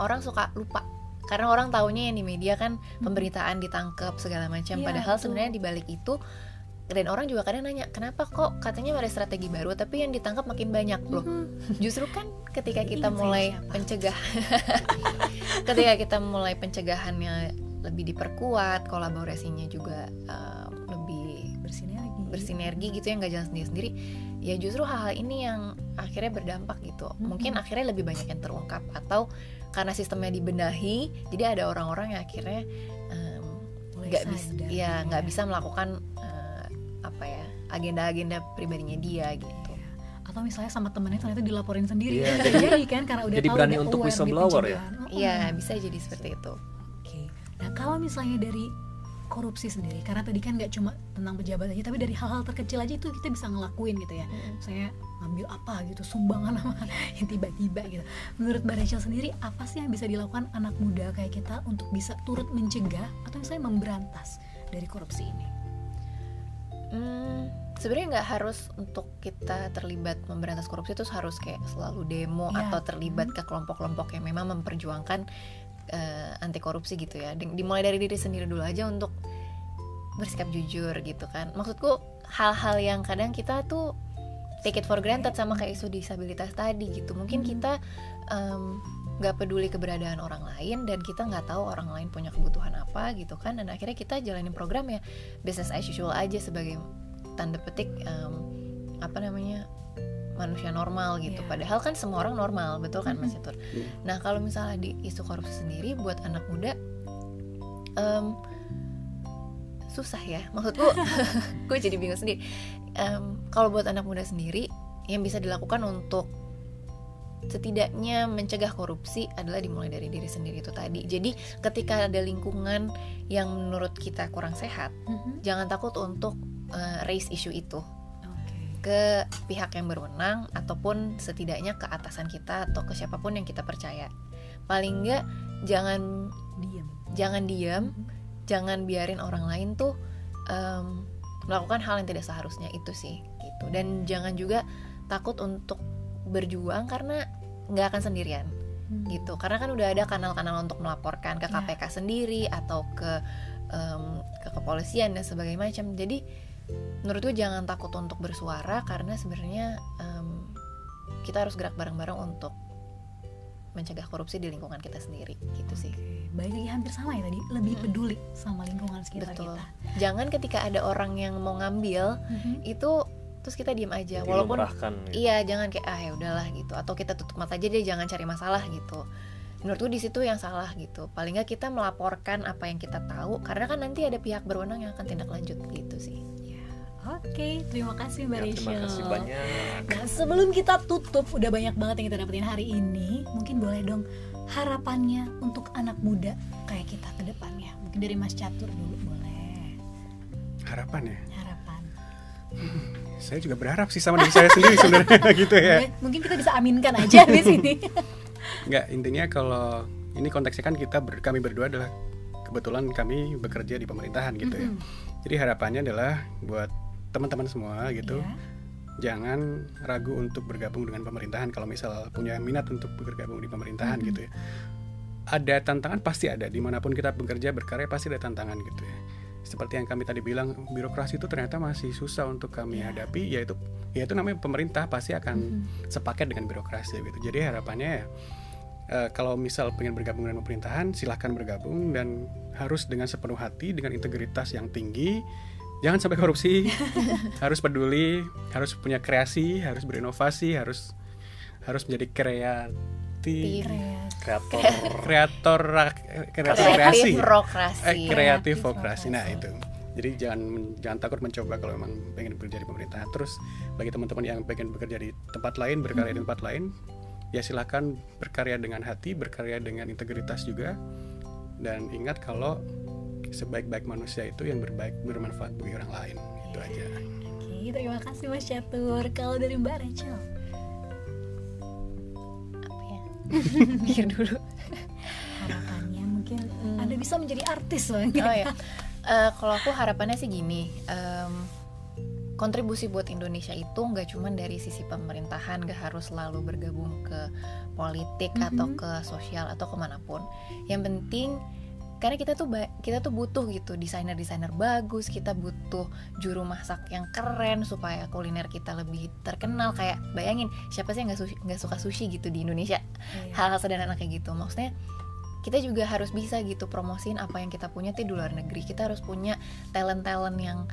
orang suka lupa. Karena orang taunya yang di media kan pemberitaan ditangkap segala macam. Iya, padahal sebenarnya di balik itu dan orang juga kadang nanya kenapa kok katanya ada strategi baru tapi yang ditangkap makin banyak loh? Mhm. justru kan ketika kita mulai pencegah ketika kita mulai pencegahannya lebih diperkuat kolaborasinya juga eh, lebih bersinergi. Bersinergi gitu ya nggak jalan sendiri sendiri ya justru hal-hal ini yang akhirnya berdampak gitu mungkin Mhm. akhirnya lebih banyak yang terungkap atau karena sistemnya dibenahi jadi ada orang-orang yang akhirnya nggak bisa sadar ya nggak bisa melakukan eh, apa ya agenda-agenda pribadinya dia gitu Atau misalnya sama temennya ternyata dilaporin sendiri Iya, Bisa jadi- jadi kan karena udah jadi tahu berani udah untuk di whistleblower ya? Mhm. Iya bisa jadi seperti itu Oke. Nah kalau misalnya dari korupsi sendiri, karena tadi kan nggak cuma tentang pejabat aja, tapi dari hal-hal terkecil aja itu kita bisa ngelakuin gitu ya. Saya ngambil apa gitu, sumbangan apa yang tiba-tiba gitu. Menurut Mbak Rachel sendiri, apa sih yang bisa dilakukan anak muda kayak kita untuk bisa turut mencegah atau misalnya memberantas dari korupsi ini? Hmm, sebenarnya nggak harus untuk kita terlibat memberantas korupsi itu harus kayak selalu demo Iya. atau terlibat ke kelompok-kelompok yang memang memperjuangkan eh, anti korupsi gitu ya. Di- Dimulai dari diri sendiri dulu aja untuk bersikap jujur gitu kan. Maksudku hal-hal yang kadang kita tuh take it for granted sama kayak isu disabilitas tadi gitu. Mungkin Hmm. kita em, nggak peduli keberadaan orang lain dan kita nggak tahu orang lain punya kebutuhan apa gitu kan dan akhirnya kita jalanin program ya business as usual aja sebagai tanda petik em, apa namanya manusia normal gitu Iya. padahal kan semua orang normal betul kan Mas. Yatur nah kalau misalnya di isu korupsi sendiri buat anak muda em, susah ya maksudku gue jadi bingung sendiri Em, kalau buat anak muda sendiri yang bisa dilakukan untuk setidaknya mencegah korupsi adalah dimulai dari diri sendiri itu tadi jadi ketika ada lingkungan yang menurut kita kurang sehat Mhm. jangan takut untuk eh, raise isu itu. Ke pihak yang berwenang ataupun setidaknya ke atasan kita atau ke siapa pun yang kita percaya. Paling enggak jangan Diem. jangan diam, Mhm. jangan biarin orang lain tuh em, melakukan hal yang tidak seharusnya itu sih gitu. Dan jangan juga takut untuk berjuang karena nggak akan sendirian Hmm. gitu. Karena kan udah ada kanal-kanal untuk melaporkan ke Iya. KPK sendiri atau ke em, ke kepolisian dan sebagainya macam. Jadi menurut gue jangan takut untuk bersuara karena sebenarnya em, kita harus gerak bareng-bareng untuk mencegah korupsi di lingkungan kita sendiri gitu sih. Baik lagi hampir sama ya tadi, lebih Mhm. peduli sama lingkungan sekitar Betul. kita. Jangan ketika ada orang yang mau ngambil Mhm. itu terus kita diem aja walaupun dilumrahkan gitu. iya jangan kayak ah ya udahlah gitu atau kita tutup mata aja deh jangan cari masalah gitu menurutku di situ yang salah gitu paling nggak kita melaporkan apa yang kita tahu karena kan nanti ada pihak berwenang yang akan tindak lanjut gitu sih Oke, terima kasih Mbak Ya, Rachel. terima kasih banyak Nah, sebelum kita tutup, udah banyak banget yang kita dapetin hari ini. Mungkin boleh dong harapannya untuk anak muda kayak kita ke depannya. Mungkin dari Mas Catur dulu boleh. harapan ya Harapan. saya juga berharap sih sama diri saya sendiri sebenarnya gitu ya mungkin kita bisa aminkan aja di sini. nggak intinya kalau ini konteksnya kan kita ber- kami berdua adalah kebetulan kami bekerja di pemerintahan gitu ya Mhm. jadi harapannya adalah buat teman-teman semua gitu Iya. jangan ragu untuk bergabung dengan pemerintahan kalau misal punya minat untuk bergabung di pemerintahan Mhm. gitu ya ada tantangan pasti ada di mana pun kita bekerja berkarya pasti ada tantangan gitu ya seperti yang kami tadi bilang birokrasi itu ternyata masih susah untuk kami Iya. hadapi yaitu yaitu namanya pemerintah pasti akan Mhm. sepaket dengan birokrasi gitu jadi harapannya ya eh, kalau misal pengen bergabung dengan pemerintahan silahkan bergabung dan harus dengan sepenuh hati dengan integritas yang tinggi jangan sampai korupsi. Harus peduli harus punya kreasi harus berinovasi harus harus menjadi kreatif. Kreator. Kreator kreasi kreatif rokrasi eh, kreatif vokrasi nah itu. Jadi jangan jangan takut mencoba kalau memang pengen bekerja di pemerintah. Terus bagi teman-teman yang pengen bekerja di tempat lain berkarya di tempat lain ya silahkan berkarya dengan hati berkarya dengan integritas juga. Dan ingat kalau sebaik-baik manusia itu yang berbaik bermanfaat bagi orang lain itu aja Oke, terima kasih Mas Catur. Kalau dari Mbak Rachel, apa ya pikir dulu harapannya mungkin Hmm. Anda bisa menjadi artis loh. gitu. oh ya Eh, kalau aku harapannya sih gini em, kontribusi buat Indonesia itu nggak cuma dari sisi pemerintahan nggak harus selalu bergabung ke politik atau Mhm. ke sosial atau ke mana pun yang penting karena kita tuh kita tuh butuh gitu desainer desainer bagus kita butuh juru masak yang keren supaya kuliner kita lebih terkenal. Kayak bayangin siapa sih yang nggak nggak suka sushi gitu di Indonesia? Iya. hal-hal sederhana kayak gitu. Maksudnya kita juga harus bisa gitu promosiin apa yang kita punya tuh di luar negeri. Kita harus punya talent talent yang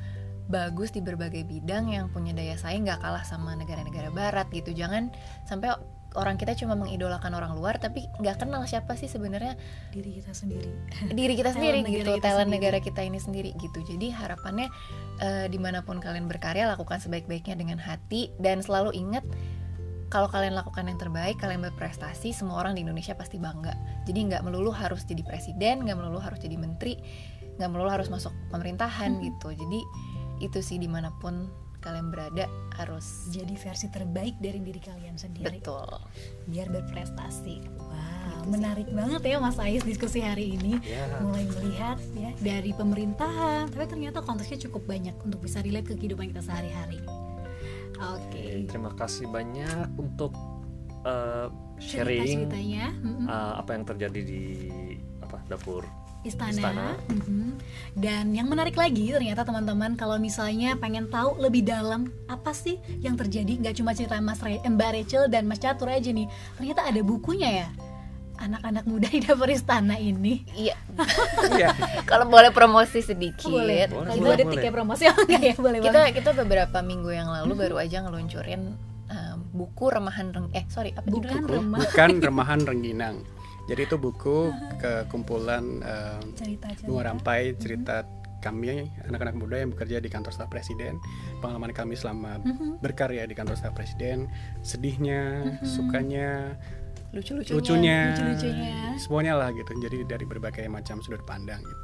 bagus di berbagai bidang yang punya daya saing nggak kalah sama negara-negara barat gitu. Jangan sampai orang kita cuma mengidolakan orang luar tapi nggak kenal siapa sih sebenarnya Diri kita sendiri. diri kita sendiri Talent negara gitu kita talent sendiri. negara kita ini sendiri gitu jadi harapannya eh, di mana pun kalian berkarya lakukan sebaik-baiknya dengan hati dan selalu ingat kalau kalian lakukan yang terbaik kalian berprestasi semua orang di Indonesia pasti bangga jadi nggak melulu harus jadi presiden nggak melulu harus jadi menteri nggak melulu harus masuk pemerintahan Mhm. gitu jadi itu sih di mana pun kalian berada harus Jadi versi terbaik dari diri kalian sendiri. betul Biar berprestasi. Wow, Gitu sih. menarik banget ya Mas Ais diskusi hari ini. ya mulai melihat ya dari pemerintahan tapi ternyata konteksnya cukup banyak untuk bisa relate ke kehidupan kita sehari-hari oke terima kasih banyak untuk uh, cerita sharing uh, apa yang terjadi di apa dapur istana, istana. Mhm. dan yang menarik lagi ternyata teman-teman kalau misalnya pengen tahu lebih dalam apa sih yang terjadi nggak cuma cerita Mas Re- Mbak Rachel dan Mas Catur aja nih ternyata ada bukunya ya anak-anak muda di dapur istana ini. Iya. Iya. Kalau boleh promosi sedikit. Boleh, Boleh, itu boleh, ada tiket promosi oh enggak ya boleh kita banget. kita beberapa minggu yang lalu baru aja ngeluncurin um, buku remahan reng eh sorry apa bukan judulnya? remah bukan remahan rengginang jadi itu buku kekumpulan eh, cerita bunga rampai cerita kami anak-anak muda yang bekerja di kantor staf presiden. Pengalaman kami selama Mhm. berkarya di kantor staf presiden sedihnya sukanya lucu-lucunya lucunya, lucu-lucunya. semuanya lah gitu. Jadi dari berbagai macam sudut pandang gitu.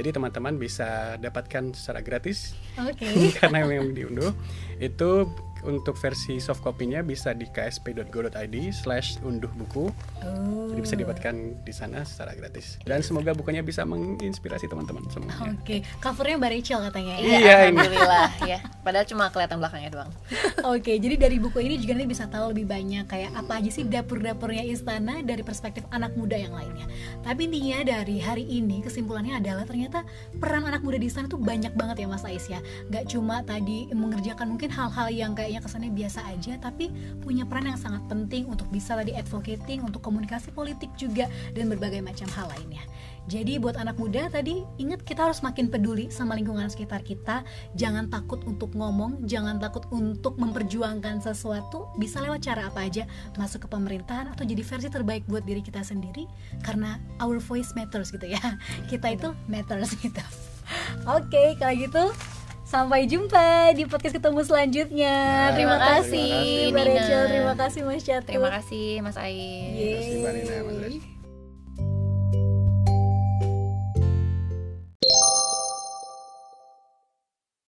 jadi teman-teman bisa dapatkan secara gratis. Oke. Karena memang diunduh. Itu untuk versi soft copy-nya bisa di ksp.go.id slash unduh buku Oh. jadi bisa didapatkan di sana secara gratis dan semoga bukunya bisa menginspirasi teman-teman semuanya Oke, covernya Mbak Rachel katanya ya. Iya, ini. alhamdulillah ya. Padahal cuma kelihatan belakangnya doang. Oke, jadi dari buku ini juga nanti bisa tahu lebih banyak kayak apa aja sih dapur-dapurnya istana dari perspektif anak muda yang lainnya. Tapi intinya dari hari ini kesimpulannya adalah ternyata peran anak muda di istana tuh banyak banget ya Mas Ais ya. Gak cuma tadi mengerjakan mungkin hal-hal yang kayaknya kesannya biasa aja, tapi punya peran yang sangat penting untuk bisa tadi advocating, untuk komunikasi politik juga dan berbagai macam hal lainnya. Jadi buat anak muda tadi ingat kita harus makin peduli sama lingkungan sekitar kita. Jangan takut untuk ngomong, jangan takut untuk memperjuangkan sesuatu. Bisa lewat cara apa aja, masuk ke pemerintahan atau jadi versi terbaik buat diri kita sendiri. Karena our voice matters gitu ya. Kita itu matters gitu. Oke, kalau gitu sampai jumpa di podcast ketemu selanjutnya. Nah, terima terima kasih kasih, Mbak. Rachel, terima kasih Mas Catur. Terima kasih Mas. Yeay. Terima kasih, Mbak Nina, Mas Rais.